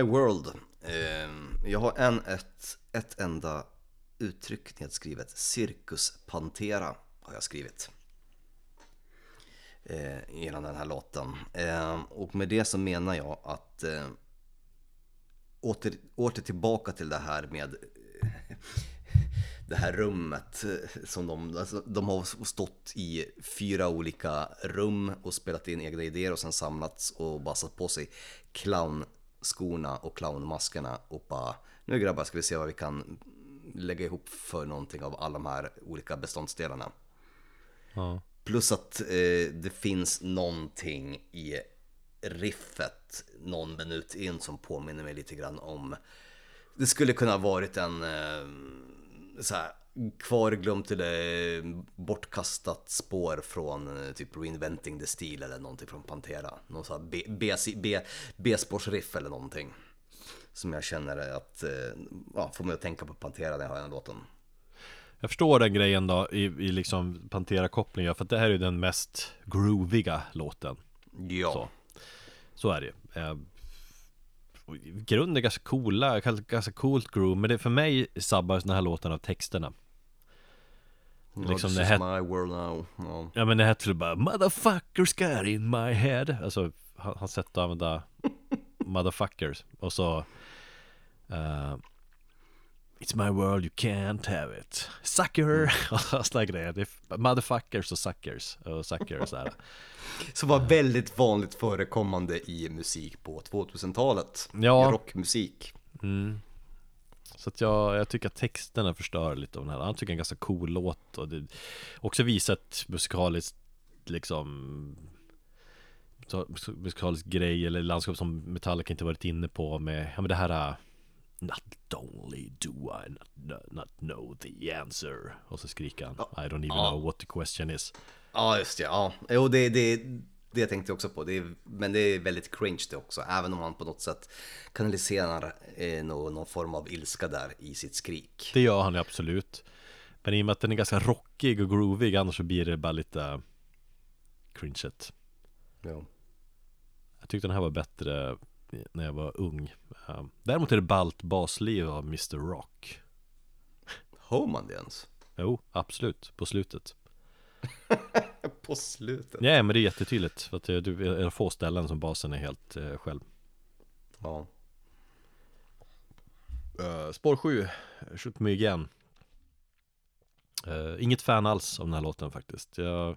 My World. Ehm, jag har en, ett, ett enda uttryck nedskrivet. Cirkus Pantera har jag skrivit. Eh, genom den här låten. Eh, och med det så menar jag att eh, åter, åter tillbaka till det här med *laughs* det här rummet eh, som de, alltså, de har stått i fyra olika rum och spelat in egna idéer och sen samlats och bara satt på sig clown clownskorna och clownmaskerna och bara nu grabbar ska vi se vad vi kan lägga ihop för någonting av alla de här olika beståndsdelarna. Ja. Plus att eh, det finns någonting i riffet någon minut in som påminner mig lite grann om Det skulle kunna ha varit en eh, så här, kvarglömt eller bortkastat spår från eh, typ Reinventing the Steel eller någonting från Pantera. Någon sån här B-spårsriff eller någonting. Som jag känner att, eh, ja, får mig att tänka på Pantera när jag hör den låten. Jag förstår den grejen då i, i liksom Pantera-kopplingen för att det här är den mest grooviga låten Ja. Så, så är det eh, och i grunden är ganska coola, ganska coolt groove Men det för mig sabbar den här låten av texterna liksom det het- my world now. Ja. Ja men det heter bara Motherfuckers got in my head Alltså han, han sätt att använda *laughs* Motherfuckers Och så eh, It's my world you can't have it Sucker! *laughs* Och sådana grejer det är Motherfuckers och suckers Och suckers där *laughs* Som var väldigt vanligt förekommande i musik på 2000-talet. Ja. I rockmusik. Så att jag, jag tycker att texterna förstör lite av den här Han tycker en ganska cool låt och det också visar ett musikaliskt liksom musikalisk grej eller landskap som Metallica inte varit inne på med, ja men det här Not only do I not, not know the answer Och så skriker han I don't even Ja. know what the question is Ja, just det. Ja, jo, det, det, det tänkte jag också på. Det är, men det är väldigt cringe det också. Även om han på något sätt kanaliserar eh, någon, någon form av ilska där i sitt skrik. Det gör han ju absolut Men i och med att den är ganska rockig och groovig Annars så blir det bara lite Cringeigt Ja. Jag tyckte den här var bättre när jag var ung. Eh, Däremot är det ballt basliv av Mr Rock. Hör man det ens? Jo, absolut, på slutet. *laughs* På slutet? Ja, men det är jättetydligt. För att det är få ställen som basen är helt eh, själv. Ja. uh, Spår 7, Shoot Me Again. Eh, Inget fan alls av den här låten faktiskt. Jag,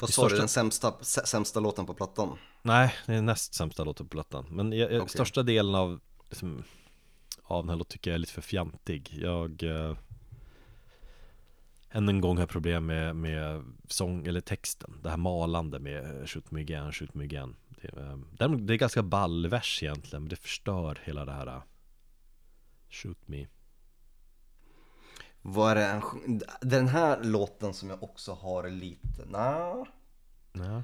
Vad sa du, största- den sämsta, sä- sämsta låten på plattan? Nej, det är näst sämsta låten på plattan. Men jag, Okej. största delen av liksom, Av den här låten tycker jag är lite för fjantig. Jag eh, Än en gång har jag problem med, med sång eller texten. Det här malande med Shoot me again, shoot me again. Det, eh, däremot- det är ganska ball vers egentligen Men det förstör hela det här eh, Shoot me. Var det en, den här låten som jag också har lite, na, ja.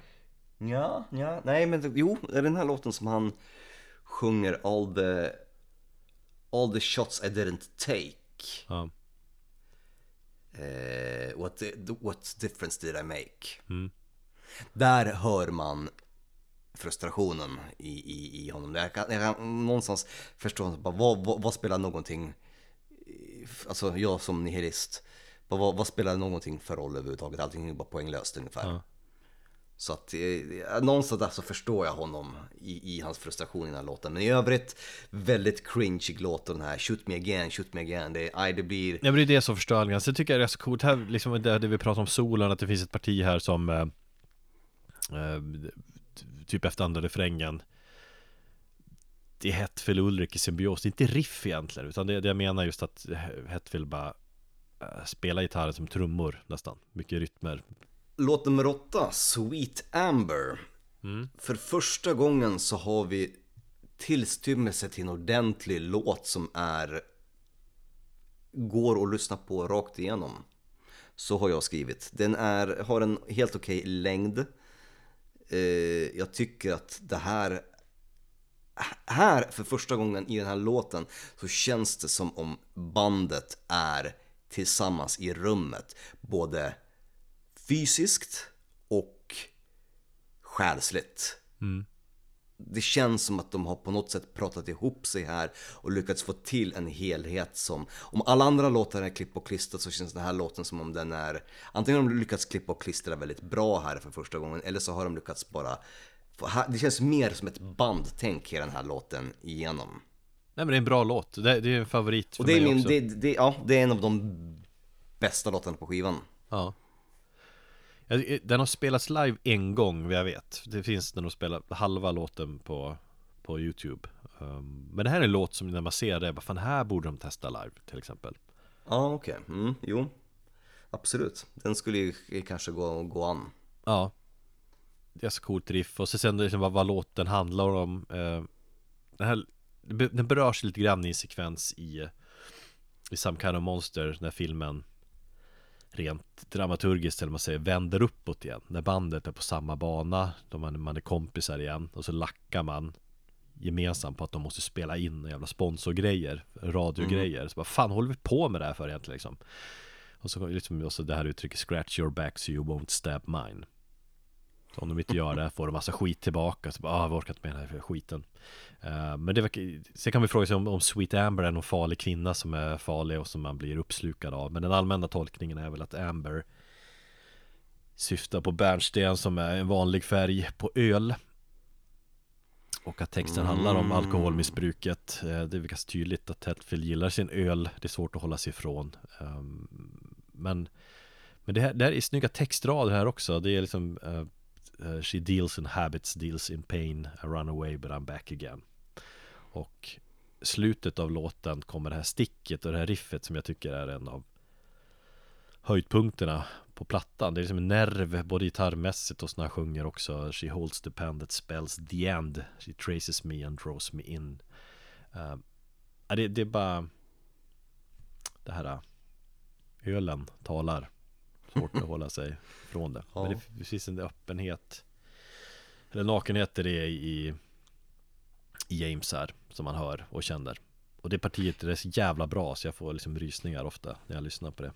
Ja, ja, nej men jo, det är den här låten som han sjunger all the, all the shots I didn't take. Ja, Eh, what, what difference did I make? Mm. Där hör man frustrationen i, i, i honom. Jag kan, jag kan någonstans förstå, bara, vad, vad, vad spelar någonting, eh, alltså jag som nihilist, vad, vad spelar någonting för roll överhuvudtaget? Allting är bara poänglöst ungefär. Ja. Så att eh, någonstans där så förstår jag honom i, i hans frustration i den här låten. Men i övrigt väldigt cringeig låt och den här Shoot me again, shoot me again. Det, aj, det blir... Ja men det är det som förstör allting, alltså, Sen tycker jag det är så coolt. Här, liksom det, det vi pratar om solen, att det finns ett parti här som eh, eh, Typ efter andra refrängen. Det är Hetfield och Ulrik i symbios, det är inte riff egentligen Utan det, det jag menar just att Hetfield bara eh, Spelar gitarren som trummor nästan. Mycket rytmer. Låt nummer åtta, Sweet Amber. För första gången så har vi tillstymmelse till en ordentlig låt som är går att lyssna på rakt igenom. Så har jag skrivit. Den är, har en helt okej längd. Eh, jag tycker att det här här för första gången i den här låten så känns det som om bandet är tillsammans i rummet. Både fysiskt och själsligt. Det känns som att de har på något sätt pratat ihop sig här och lyckats få till en helhet som Om alla andra låtar är klipp och klistrat så känns den här låten som om den är Antingen har de lyckats klippa och klistra väldigt bra här för första gången eller så har de lyckats bara Det känns mer som ett bandtänk i den här låten igenom. Nej men det är en bra låt, det, det är en favorit för Och det är, mig min, också. det, det, ja, det är en av de bästa låtarna på skivan. Ja, Den har spelats live en gång vad jag vet Det finns den att spela halva låten på, på Youtube um, Men det här är en låt som när man ser det, bara fan här borde de testa live till exempel Ja, okej. Mm, jo. Absolut. Den skulle ju kanske gå, gå an. Ja Det är så coolt riff och så sen liksom vad, vad låten handlar om eh, Den här Den berörs lite grann i en sekvens i I Some Kind of Monster när filmen Rent dramaturgiskt eller man säger vänder uppåt igen. När bandet är på samma bana då man, man är kompisar igen och så lackar man Gemensamt på att de måste spela in jävla sponsorgrejer Radiogrejer. Så vad fan håller vi på med det här för egentligen liksom? Och så liksom också det här uttrycket Scratch your back so you won't stab mine så Om de inte gör det får de massa skit tillbaka Så bara, ah, jag orkar inte med den här skiten. Uh, Men det verkar Sen kan vi fråga sig om, om Sweet Amber är någon farlig kvinna som är farlig och som man blir uppslukad av Men den allmänna tolkningen är väl att Amber Syftar på bärnsten som är en vanlig färg på öl. Och att texten handlar om alkoholmissbruket. Eh, Det är väl ganska tydligt att Hetfield gillar sin öl. Det är svårt att hålla sig ifrån. Ehm, Men Men det här, det här är snygga textrader här också. Det är liksom uh, She deals in habits, deals in pain I run away but I'm back again. Och Slutet av låten kommer det här sticket och det här riffet som jag tycker är en av höjdpunkterna på plattan. Det är liksom en nerv både gitarrmässigt och så när han sjunger också. She holds the pen that spells the end. She traces me and draws me in. Uh, det, det är bara Det här eh, Ölen talar. Svårt att hålla sig från det. Ja. Men det, det finns en öppenhet Eller nakenhet i det i i James här Som man hör och känner. Och det partiet är så jävla bra så jag får liksom rysningar ofta när jag lyssnar på det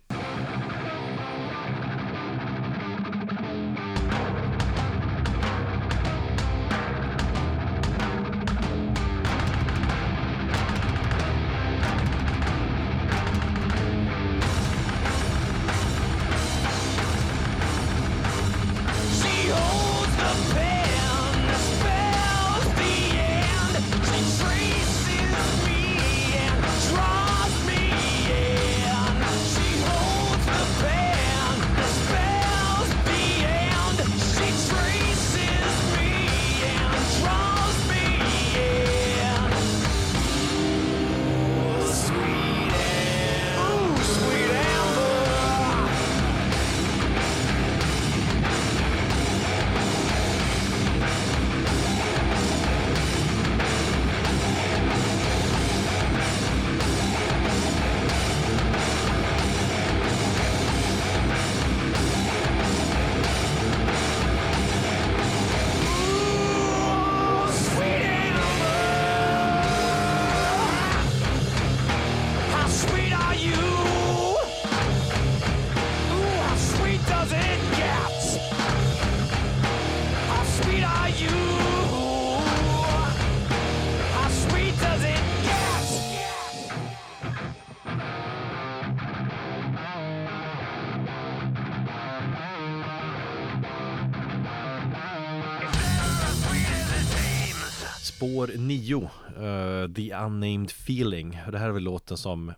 Unnamed Feeling. Det här är väl låten som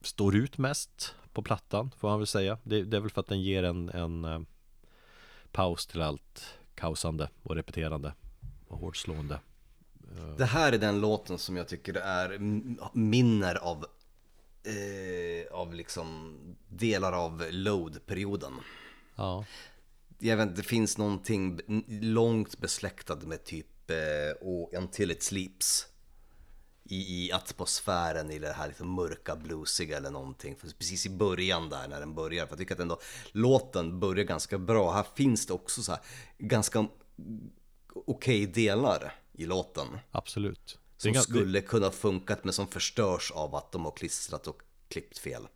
Står ut mest på plattan Får man väl säga. Det, det är väl för att den ger en, en eh, Paus till allt Kaosande och repeterande Och hårdslående. Det här är den låten som jag tycker är minner av eh, av liksom delar av load-perioden. Ja. Jag vet det finns någonting långt besläktat med typ eh, och Until It Sleeps. I, I atmosfären i det här liksom mörka bluesiga eller någonting. För precis i början där när den börjar. För jag tycker att ändå låten börjar ganska bra. Här finns det också så här ganska okej delar i låten. Absolut Som är gan- skulle kunna funkat men som förstörs av att de har klistrat och klippt fel.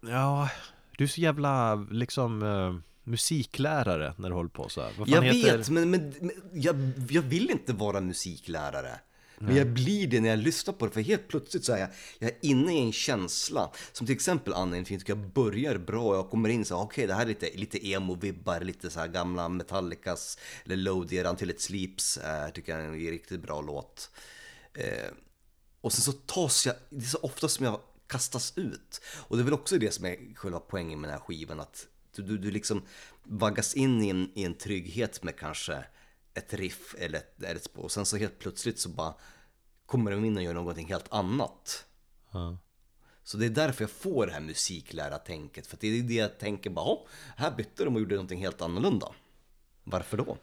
Ja Du är så jävla liksom eh, Musiklärare när du håller på så här. Jag heter... vet, men, men, men jag, jag vill inte vara musiklärare. Men jag blir det när jag lyssnar på det, för helt plötsligt så är jag, jag är inne i en känsla. Som till exempel Anna Infin jag börjar bra och jag kommer in så okej det här är lite, lite emo-vibbar, lite så här gamla Metallicas eller Load till ett Sleeps, eh, tycker jag är en riktigt bra låt. Eh, och sen så tas jag, det är så ofta som jag kastas ut. Och det är väl också det som är själva poängen med den här skivan, att du, du, du liksom vaggas in i en, i en trygghet med kanske ett riff eller ett, eller ett spår. Och sen så helt plötsligt så bara kommer de in och gör någonting helt annat. Ja. Så det är därför jag får det här musiklära-tänket. För det är det jag tänker bara, "Hopp, här bytte de och gjorde någonting helt annorlunda. Varför då?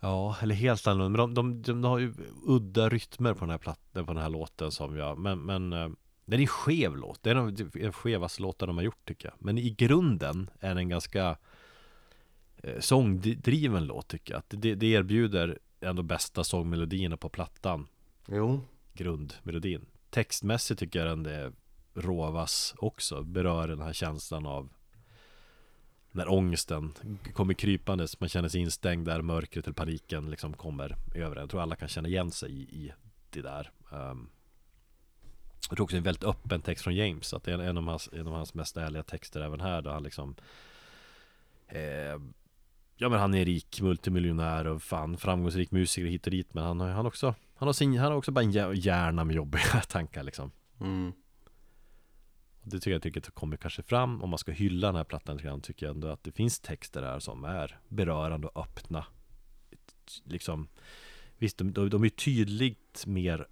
Ja, eller helt annorlunda. Men de, de, de har ju udda rytmer på den här plattan, på den här låten som jag, men, men eh, den är skev låt. Det är en- den skevaste låten de har gjort tycker jag. Men i grunden är den en ganska sångdriven låt tycker jag. Att Det, det erbjuder ändå bästa sångmelodierna på plattan. Jo, Grundmelodin. Textmässigt tycker jag den är råvass också. Berör den här känslan av när ångesten kommer krypandes, man känner sig instängd där, mörkret eller paniken liksom kommer över en. Jag tror alla kan känna igen sig i, i det där. Um, jag tror också det är en väldigt öppen text från James, att det är en av hans, en av hans mest ärliga texter även här, där han liksom eh, Ja men han är rik multimiljonär och fan framgångsrik musiker hit och dit Men han har han också Han har, sin, han har också bara en hjär- hjärna med jobbiga *laughs* tankar liksom. Mm. Och Det tycker jag tycker att kommer kanske fram om man ska hylla den här plattan lite grann Tycker jag ändå att det finns texter här som är berörande och öppna. Liksom Visst, de, de, de är tydligt mer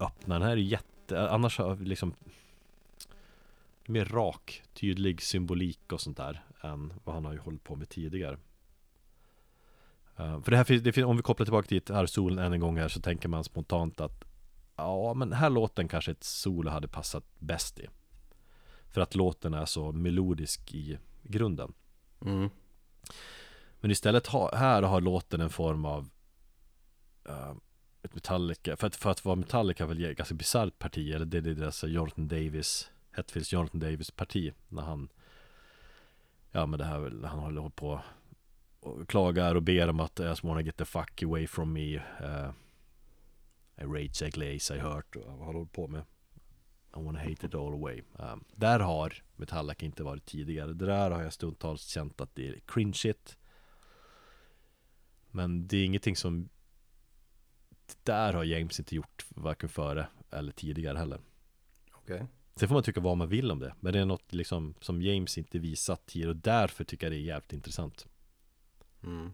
öppna. Den här är jätte, annars har liksom Mer rak, tydlig symbolik och sånt där Än vad han har ju hållit på med tidigare Eh, För det här finns, det finns, om vi kopplar tillbaka till här solen än en gång här så tänker man spontant att Ja men här låten kanske ett solo hade passat bäst i För att låten är så melodisk i grunden Mm. Men istället ha, här har låten en form av eh, Ett Metallica För att, för att vara Metallica väl ett ganska bisarrt parti Eller det är deras Jonathan Davis Hetfields Jonathan Davis parti När han Ja men det här han håller på och klagar och ber om att I just wanna get the fuck away from me uh, I rage I glaze I hurt och vad håller på med? I wanna hate it all away. Um, Där har Metallica inte varit tidigare. Det där har jag stundtals känt att det är cringeigt Men det är ingenting som det Där har James inte gjort varken före eller tidigare heller. Okej. Sen får man tycka vad man vill om det Men det är något liksom som James inte visat tidigare och därför tycker jag det är jävligt intressant Mm.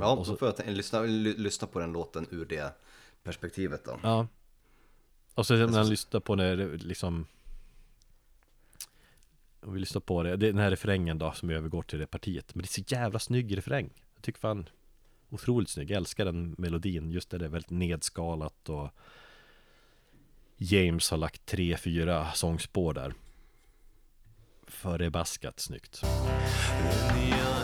Ja, och så- då får jag t- lyssna, ly- lyssna på den låten ur det perspektivet då. Ja. Och så när han lyssnar på det liksom Om vi lyssnar på det, det är den här refrängen då som övergår till det partiet. Men det är så jävla snygg refräng. Jag tycker fan Otroligt snygg, jag älskar den melodin. Just det, det är väldigt nedskalat och James har lagt tre, fyra sångspår där Förbaskat snyggt Mm.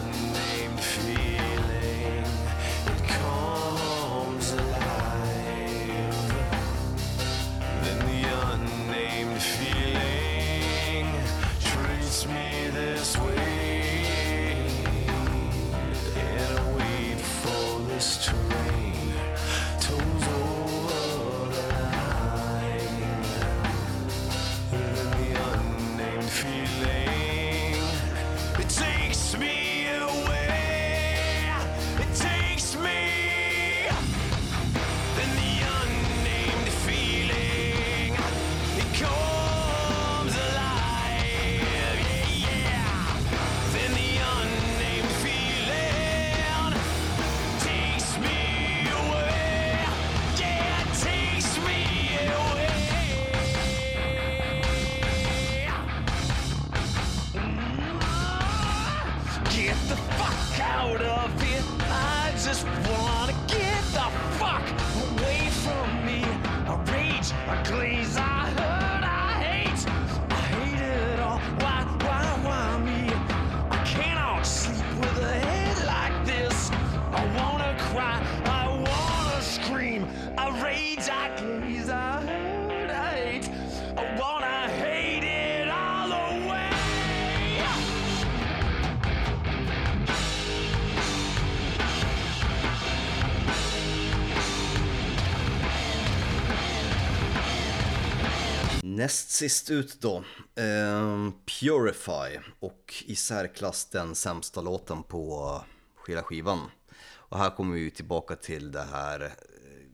Sist ut då, eh, Purify och i särklass den sämsta låten på hela skivan. Och här kommer vi tillbaka till det här eh,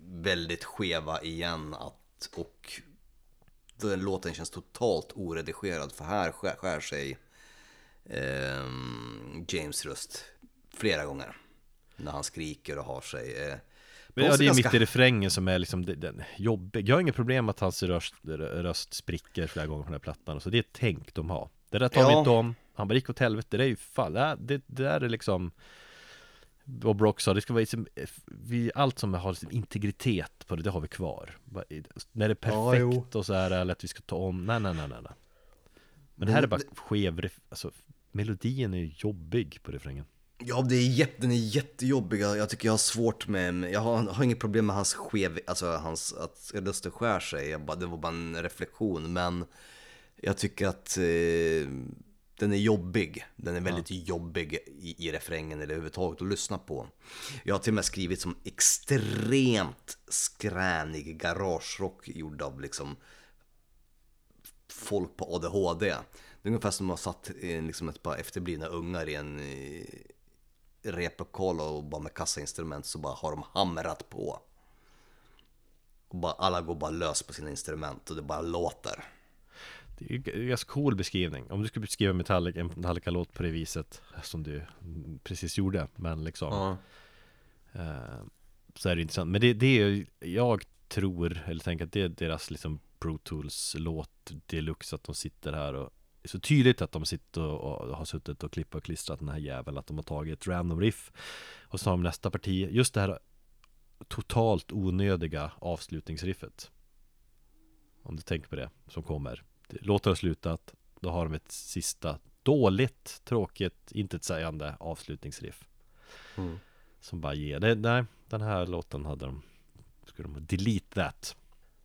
väldigt skeva igen att, och den låten känns totalt oredigerad för här skär, skär sig eh, James röst flera gånger när han skriker och har sig. Eh, men ja, det är ganska- mitt i refrängen som är liksom den jobbig. Jag har inget problem med att hans röst, röst spricker flera gånger på den här plattan Så det är ett tänk de har. Det där tar vi Ja. inte om. Han bara gick åt helvete, det är ju fan Det, det, där är liksom Bob Rock sa, det ska vara liksom, vi, allt som har liksom integritet på det, det har vi kvar. När det är Ja, perfekt jo. och så här eller att vi ska ta om, nej nej nej nej Men det här är bara skev, alltså melodin är ju jobbig på refrängen Ja, det är jätte, den är jättejobbig. Jag jag tycker jag har svårt med, jag har, har inget problem med hans skev, alltså hans, att rösten skär sig. Bara, det var bara en reflektion, men jag tycker att eh, den är jobbig. Den är väldigt jobbig i, i refrängen eller överhuvudtaget att lyssna på. Jag har till och med skrivit som extremt skränig garagerock gjord av liksom folk på ADHD. Det är ungefär som att ha satt eh, liksom ett par efterblivna ungar i en eh, replokal och bara med kassainstrument så bara har de hamrat på. Och bara, alla går bara lös på sina instrument och det bara låter. Det är en ganska cool beskrivning Om du skulle beskriva Metallica, en Metallica-låt på det viset Som du precis gjorde Men liksom eh, Så är det intressant Men det, det är ju Jag tror, eller tänker att det är deras liksom Pro Tools låt deluxe Att de sitter här och är så tydligt att de sitter och, och har suttit och klippt och klistrat den här jäveln Att de har tagit ett random riff. Och så har de nästa parti Just det här Totalt onödiga avslutningsriffet. Om du tänker på det som kommer. Låten har slutat Då har de ett sista dåligt, tråkigt, intetsägande avslutningsriff. Mm. Som bara ger, det, nej, den här låten hade de Skulle de delete that.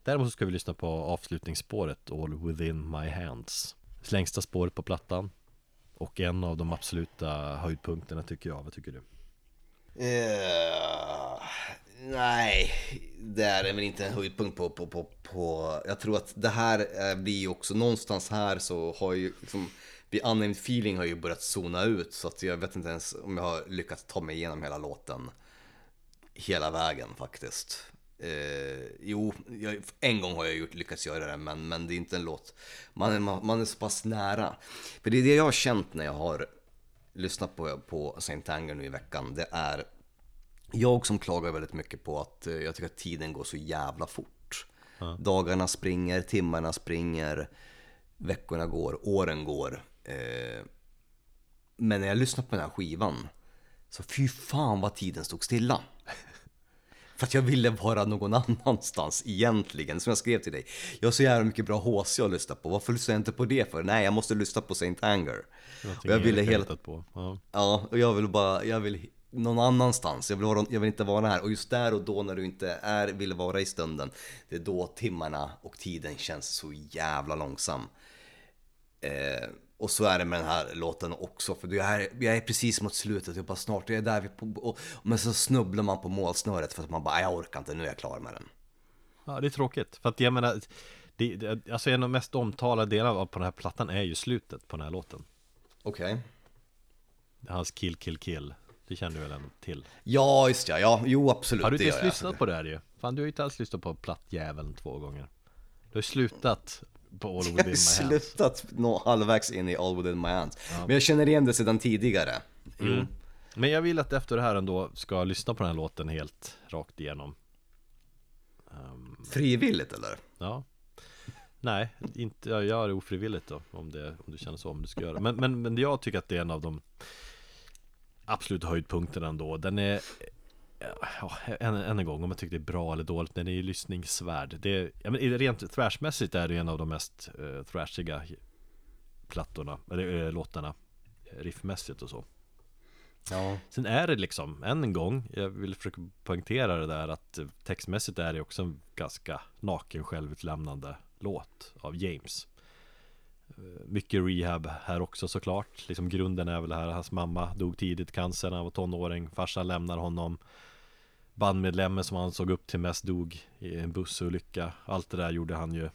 Däremot så ska vi lyssna på avslutningsspåret All within my hands Längsta spåret på plattan Och en av de absoluta höjdpunkterna tycker jag, vad tycker du? Uh, nej, det är väl inte en höjdpunkt på, på, på, på... Jag tror att det här blir ju också någonstans här så har ju liksom... The Unnamed Feeling har ju börjat zona ut så att jag vet inte ens om jag har lyckats ta mig igenom hela låten hela vägen faktiskt. Eh, jo, jag, en gång har jag gjort, lyckats göra det men, men det är inte en låt. Man, är- man, man är så pass nära. För det är det jag har känt när jag har lyssnat på, på Saint Anger nu i veckan. Det är jag som klagar väldigt mycket på att eh, jag tycker att tiden går så jävla fort. Dagarna springer, timmarna springer, veckorna går, åren går. Eh, men när jag lyssnar på den här skivan så fy fan vad tiden stod stilla. För att jag ville vara någon *laughs* annanstans egentligen, som jag skrev till dig. Jag har så jävla mycket bra HC att lyssna på, varför lyssnar jag inte på det för? Nej, jag måste lyssna på Saint Anger. Och jag ville hela... på ja. Ja, och jag vill bara, jag vill någon annanstans. Jag vill, vara, jag vill inte vara här. Och just där och då när du inte är, vill vara i stunden, det är då timmarna och tiden känns så jävla långsam. Eh, och så är det med den här låten också, för jag är, jag är precis mot slutet, jag bara snart är jag där, vi på, och, men så snubblar man på målsnöret för att man bara, "Nej, jag orkar inte, nu är jag klar med den. Ja, det är tråkigt. För att jag menar, det, det, alltså en av de mest omtalade delarna på den här plattan är ju slutet på den här låten. Okej. Hans kill, kill, kill. Det känner du väl ändå till? Ja, just ja, ja, jo absolut. Har du inte ens jag. lyssnat på det här ju? Fan, du har ju inte alls lyssnat på Plattjäveln två gånger. Du har ju slutat på All *laughs* Jag Within har My Hands. slutat nå halvvägs in i All Within My Hands. Men jag känner igen det sedan tidigare. Jo. Mm. Men jag vill att efter det här ändå ska lyssna på den här låten helt rakt igenom. Ehm, Frivilligt eller? Ja Nej, inte, jag gör det ofrivilligt då om, det, om du känner så, om du ska göra. Men, men, men jag tycker att det är en av de absoluta höjdpunkterna ändå Den är Ja, än, än en gång, om jag tycker det är bra eller dåligt, den är ju lyssningsvärd det är, ja, men Rent thrashmässigt är det en av de mest uh, thrashiga plattorna, eller äh, låtarna eh, Riffmässigt och så Ja. Sen är det liksom, än en gång, jag vill försöka poängtera det där att eh, textmässigt är det också en ganska naken självutlämnande låt av James. Eh, Mycket rehab här också såklart, liksom grunden är väl här, hans mamma dog tidigt cancer när han var tonåring, farsan lämnar honom. Bandmedlemmen som han såg upp till mest dog i en bussolycka. Allt det där gjorde han ju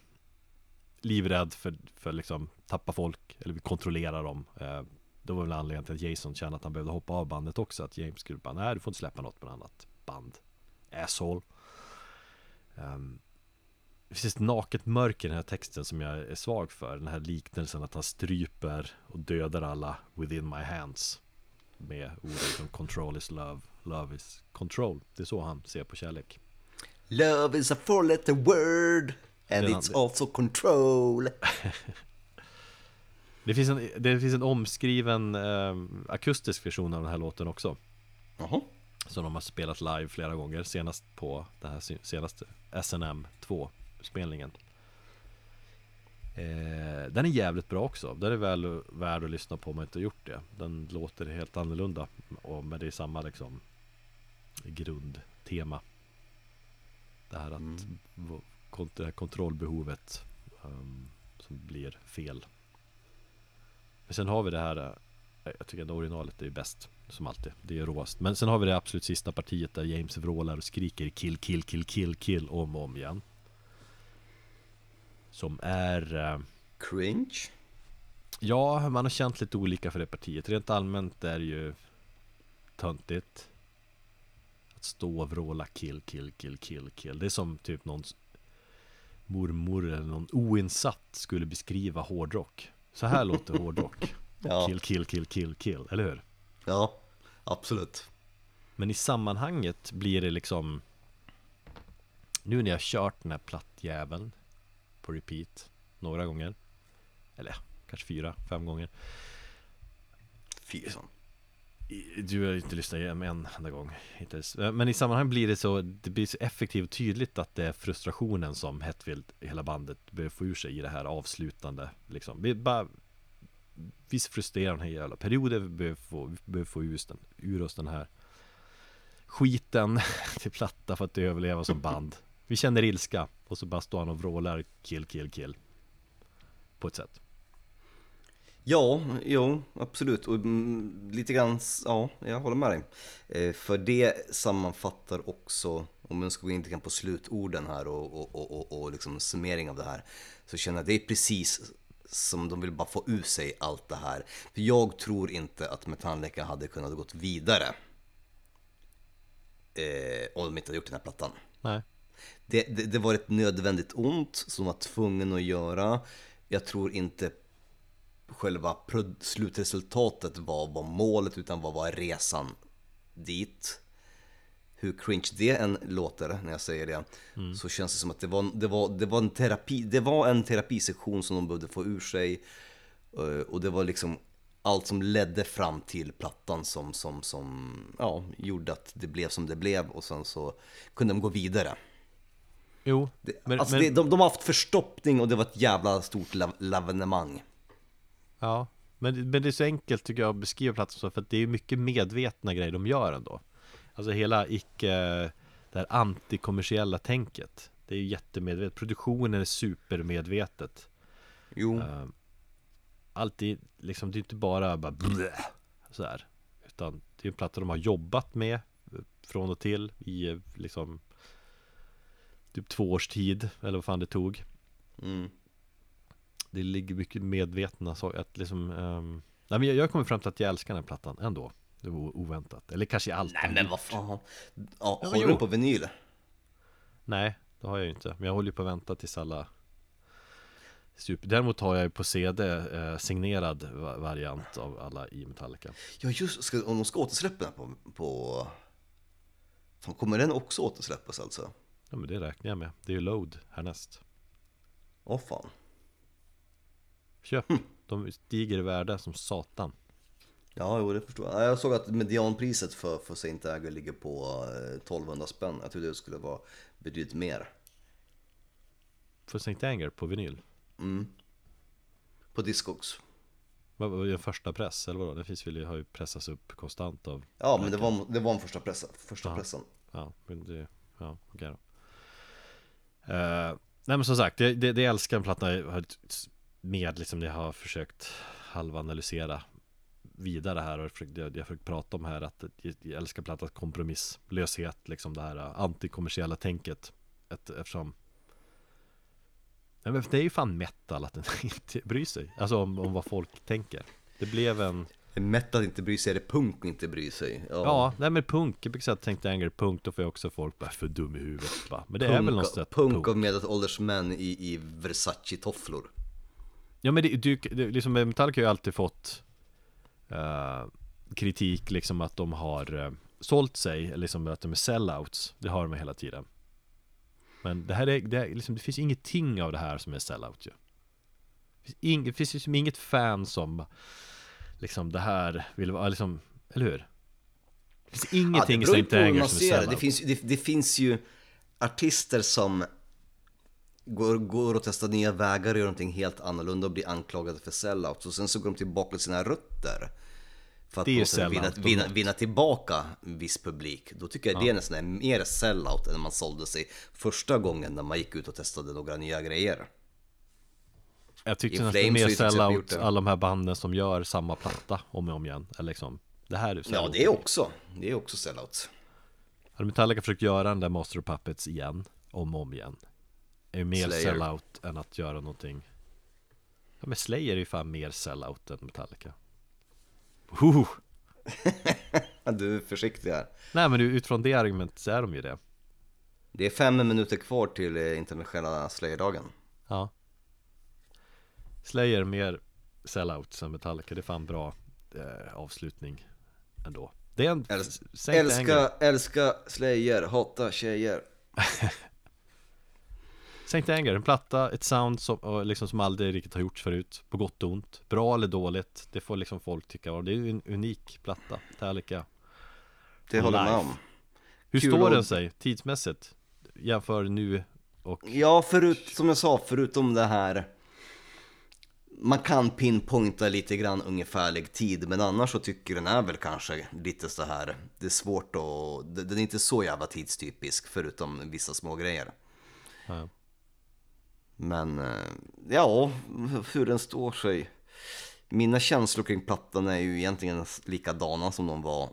livrädd för, för liksom tappa folk, eller kontrollera dem. Eh, det var väl anledningen till att Jason kände att han behövde hoppa av bandet också Att James skulle bara, nej du får inte släppa något med annat band Asshole um, Det finns ett naket mörker i den här texten som jag är svag för Den här liknelsen att han stryper och dödar alla within my hands Med orden som control is love Love is control. Det är så han ser på kärlek. Love is a four letter word and Redan- it's also control. *laughs* Det finns en, det finns en omskriven eh, akustisk version av den här låten också. Jaha. Som de har spelat live flera gånger Senast på det här se- senaste SNM 2 spelningen eh, Den är jävligt bra också. Den är väl värd att lyssna på om man inte har gjort det. Den låter helt annorlunda och, Men det är samma liksom Grundtema. Det här att kont- det här kontrollbehovet ehm, Som blir fel. Men sen har vi det här eh, Jag tycker att originalet är bäst Som alltid, det är råast. Men sen har vi det absolut sista partiet där James vrålar och skriker kill, kill, kill, kill, kill om och om igen. Som är eh, Cringe. Ja, man har känt lite olika för det partiet. Rent allmänt är det ju Töntigt stå och vråla kill, kill, kill, kill, kill Det är som typ någons Mormor eller någon oinsatt skulle beskriva hårdrock Så här låter *laughs* hårdrock Ja. Kill, kill, kill, kill, kill, eller hur? Ja, absolut. Men i sammanhanget blir det liksom Nu när jag kört den här plattjäveln På repeat Några gånger Eller kanske fyra, fem gånger Fy fan. I- du har inte lyssnat igenom en enda gång hittills. Eh, men i sammanhang blir det så Det blir så effektivt och tydligt att det är frustrationen som Hetfield hela bandet behöver få ur sig i det här avslutande liksom. Vi bara Visst frustrerar den här jävla perioden Vi behöver få, vi behöver få ur, den, ur oss den här Skiten *laughs* till platta för att överleva som band Vi känner ilska Och så bara står han och vrålar kill, kill, kill På ett sätt Ja, jo, absolut. Och mm, lite grann, ja, jag håller med dig. Eh, för det sammanfattar också, om man ska gå in lite grann på slutorden här och, och, och, och, och liksom summering av det här. Så känner jag att det är precis som de vill bara få ur sig allt det här. För jag tror inte att Metallica hade kunnat gått vidare. Eh, om de inte hade gjort den här plattan. Nej Det, det, det var ett nödvändigt ont som var tvungen att göra. Jag tror inte själva slutresultatet var, var målet utan vad var resan dit. Hur cringe det än låter när jag säger det så känns det som att det var, det, var, det, var en terapi, det var en terapisektion som de behövde få ur sig. Eh, Och det var liksom allt som ledde fram till plattan som, som, som ja, gjorde att det blev som det blev och sen så kunde de gå vidare. Jo, Det, men, alltså men, det, de, de har haft förstoppning och det var ett jävla stort lav- lavenemang. Ja, men, men det är så enkelt tycker jag att beskriva plattan så för att det är mycket medvetna grejer de gör ändå. Alltså hela icke, det här antikommersiella tänket Det är ju jättemedvetet, produktionen är supermedvetet. Jo, uh, Allt är liksom, det är inte bara bara blä, så här Utan det är en platta de har jobbat med eh, Från och till i eh, liksom Typ två års tid eller vad fan det tog. Mm. Det ligger mycket medvetna saker att liksom ehm, Nej men jag, jag kommer fram till att jag älskar den här plattan ändå Det var oväntat Eller kanske allt Nej men vad fan. Ja, du jo. den på vinyl? Nej, det har jag ju inte Men jag håller ju på att vänta tills alla Super. Däremot har jag ju på CD eh, signerad va- variant av alla i Metallica Ja just ska, om de ska återsläppa den på, på... Fan, kommer den också återsläppas alltså? Ja men det räknar jag med Det är ju Load härnäst Åh fan. Köp, de stiger i värde som satan Ja, jo det förstår jag. Ja, Jag såg att medianpriset för, för Saint Anger ligger på eh, 1200 spänn. Jag trodde det skulle vara betydligt mer. För St. Anger på vinyl Mm. På Discogs. Vad var en första press eller vadå? Den finns väl, har ju pressats upp konstant av Ja, men det var, det var en första, pressa, första Ja. pressen. Ja, men det, ja, okej då. Eh, nej men som sagt, det, det, det älskar en platta har ett- med liksom det jag har försökt halvanalysera vidare här och försökt, jag, jag har försökt prata om här att jag, älskar plattans kompromisslöshet, liksom det här antikommersiella tänket. Ett, eftersom men det är ju fan metal att den *laughs* inte bryr sig, alltså om, om vad folk tänker. Det blev en Metal inte bryr sig, är det punk inte bryr sig? Ja, nej men punk, jag brukar säga att tänkte Anger punk, då får jag också folk bara för dum i huvudet bara. Men det är väl något sätt punk, punk. av medelålders män i, i Versace-tofflor. Ja men det, det, det, liksom Metallica har ju alltid fått eh, kritik liksom att de har eh, sålt sig, liksom att de är sellouts, det har de hela tiden. Men det här är, det, är liksom, det finns ingenting av det här som är sellout ju. Det finns, ing, det finns liksom inget fan som liksom det här vill vara, liksom, eller hur? Det finns ingenting i beror ju Saint på hur Anger man som är det. sellout. Det finns, det, det finns ju artister som går, går och testar nya vägar och gör någonting helt annorlunda och blir anklagade för sellout. Och sen så går de tillbaka till sina rötter. För att Det vinna, vinna, vinna tillbaka viss publik. Då tycker jag det nästan är mer sellout än när man sålde sig första gången när man gick ut och testade några nya grejer. Jag tyckte nästan Flames har mer ju till exempel gjort sellout det. alla de här banden som gör samma platta om och om igen. Eller liksom, det här är Ja, sellout. det är också. Det är också sellout. Hade Metallica försökt göra den där Master of Puppets igen, om och om igen Är ju mer Slayer. sellout än att göra någonting Ja men Slayer är ju fan mer sellout än Metallica *laughs* Du är försiktig här. Nej men utifrån det argumentet så är de ju det Det är fem minuter kvar till eh, internationella Slayer-dagen. Ja Slayer mer sellout än Metallica, det är fan bra eh, avslutning ändå Det är en Äls- Saint Anger. Älska, älska Slayer, hata tjejer. *laughs* Saint Anger, en platta, ett sound som, liksom som aldrig riktigt har gjorts förut På gott och ont, bra eller dåligt Det får liksom folk tycka, och det är en unik platta Metallica Det håller Life. om. Hur Kul står den sig tidsmässigt? Jämför nu och Ja, förut, som jag sa, förutom det här man kan pinpointa lite grann ungefärlig tid men annars så tycker den är väl kanske lite så här Det är svårt att, den är inte så jävla tidstypisk förutom vissa små grejer Ja. Men eh, ja, hur den står sig Mina känslor kring plattan är ju egentligen likadana som de var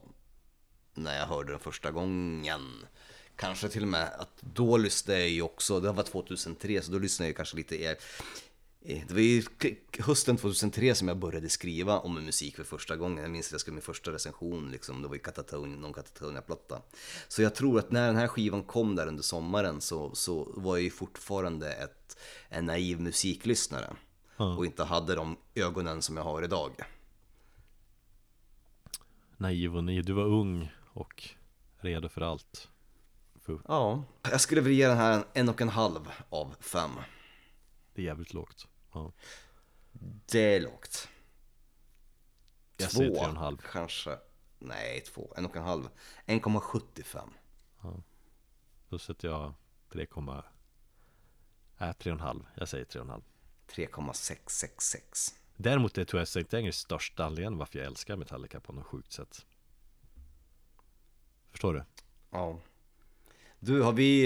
när jag hörde den första gången. Kanske till och med att då lyssnade jag ju också, det var 2003 så då lyssnade jag ju kanske lite det var ju hösten 2003 som jag började skriva om musik för första gången. Jag minns att jag skrev min första recension, liksom. det var ju Katatonia, någon Katatonia-platta. Så jag tror att när den här skivan kom där under sommaren så, så var jag ju fortfarande ett, en naiv musiklyssnare. Och inte hade de ögonen som jag har idag. naiv och naiv, du var ung och redo för allt För Ja. Jag skulle vilja ge den här en, en och en halv av fem. Det är jävligt lågt ja. Det är lågt. Jag två, säger tre och en halv kanske. Nej, två. En och en halv. 1,75. Då sätter jag 3, äh, 3,5 Jag säger 3,5 3,666. Däremot är tror jag Saint Anger största anledningen varför jag älskar Metallica på något sjukt sätt Förstår du? Ja. Du, har vi...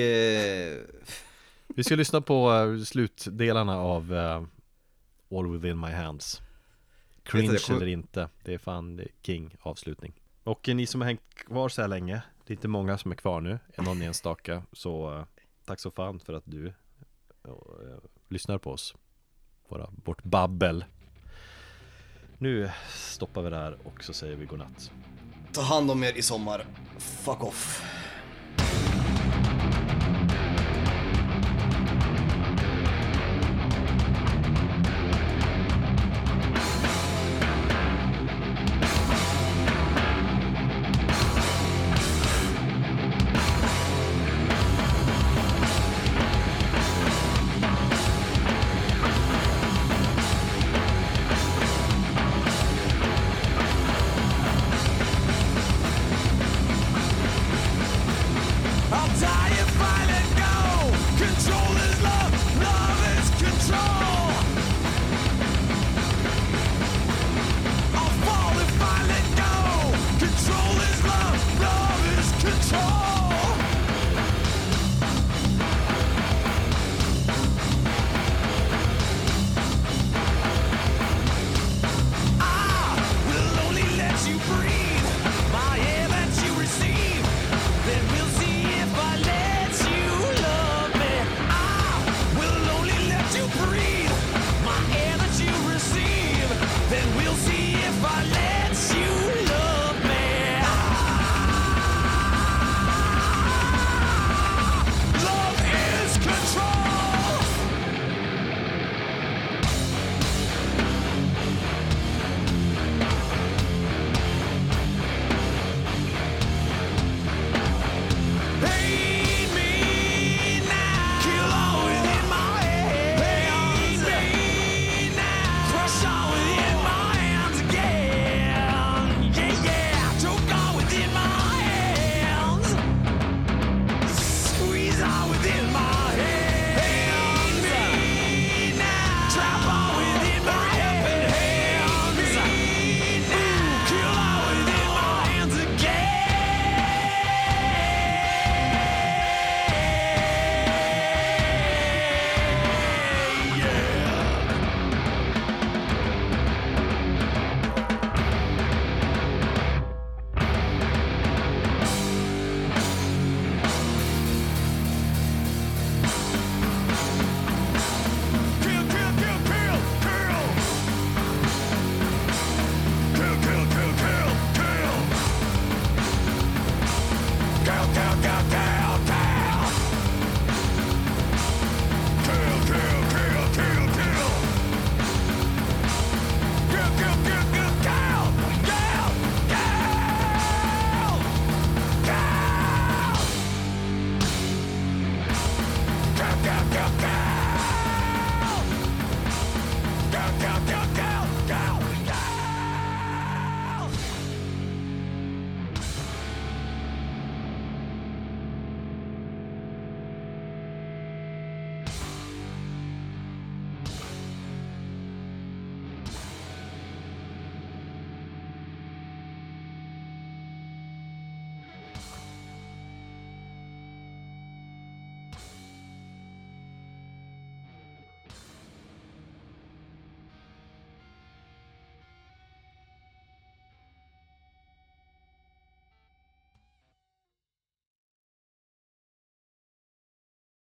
Eh... Vi ska lyssna på eh, slutdelarna av eh, All Within My Hands. Cringe kommer- eller inte, det är fan det är king avslutning. Och eh, ni som har hängt kvar så här länge Det är inte många som är kvar nu, är någon enstaka Så eh, tack så fan för att du eh, lyssnar på oss. Våra, vårt babbel. Nu stoppar vi det här och så säger vi godnatt. Ta hand om er i sommar. Fuck off.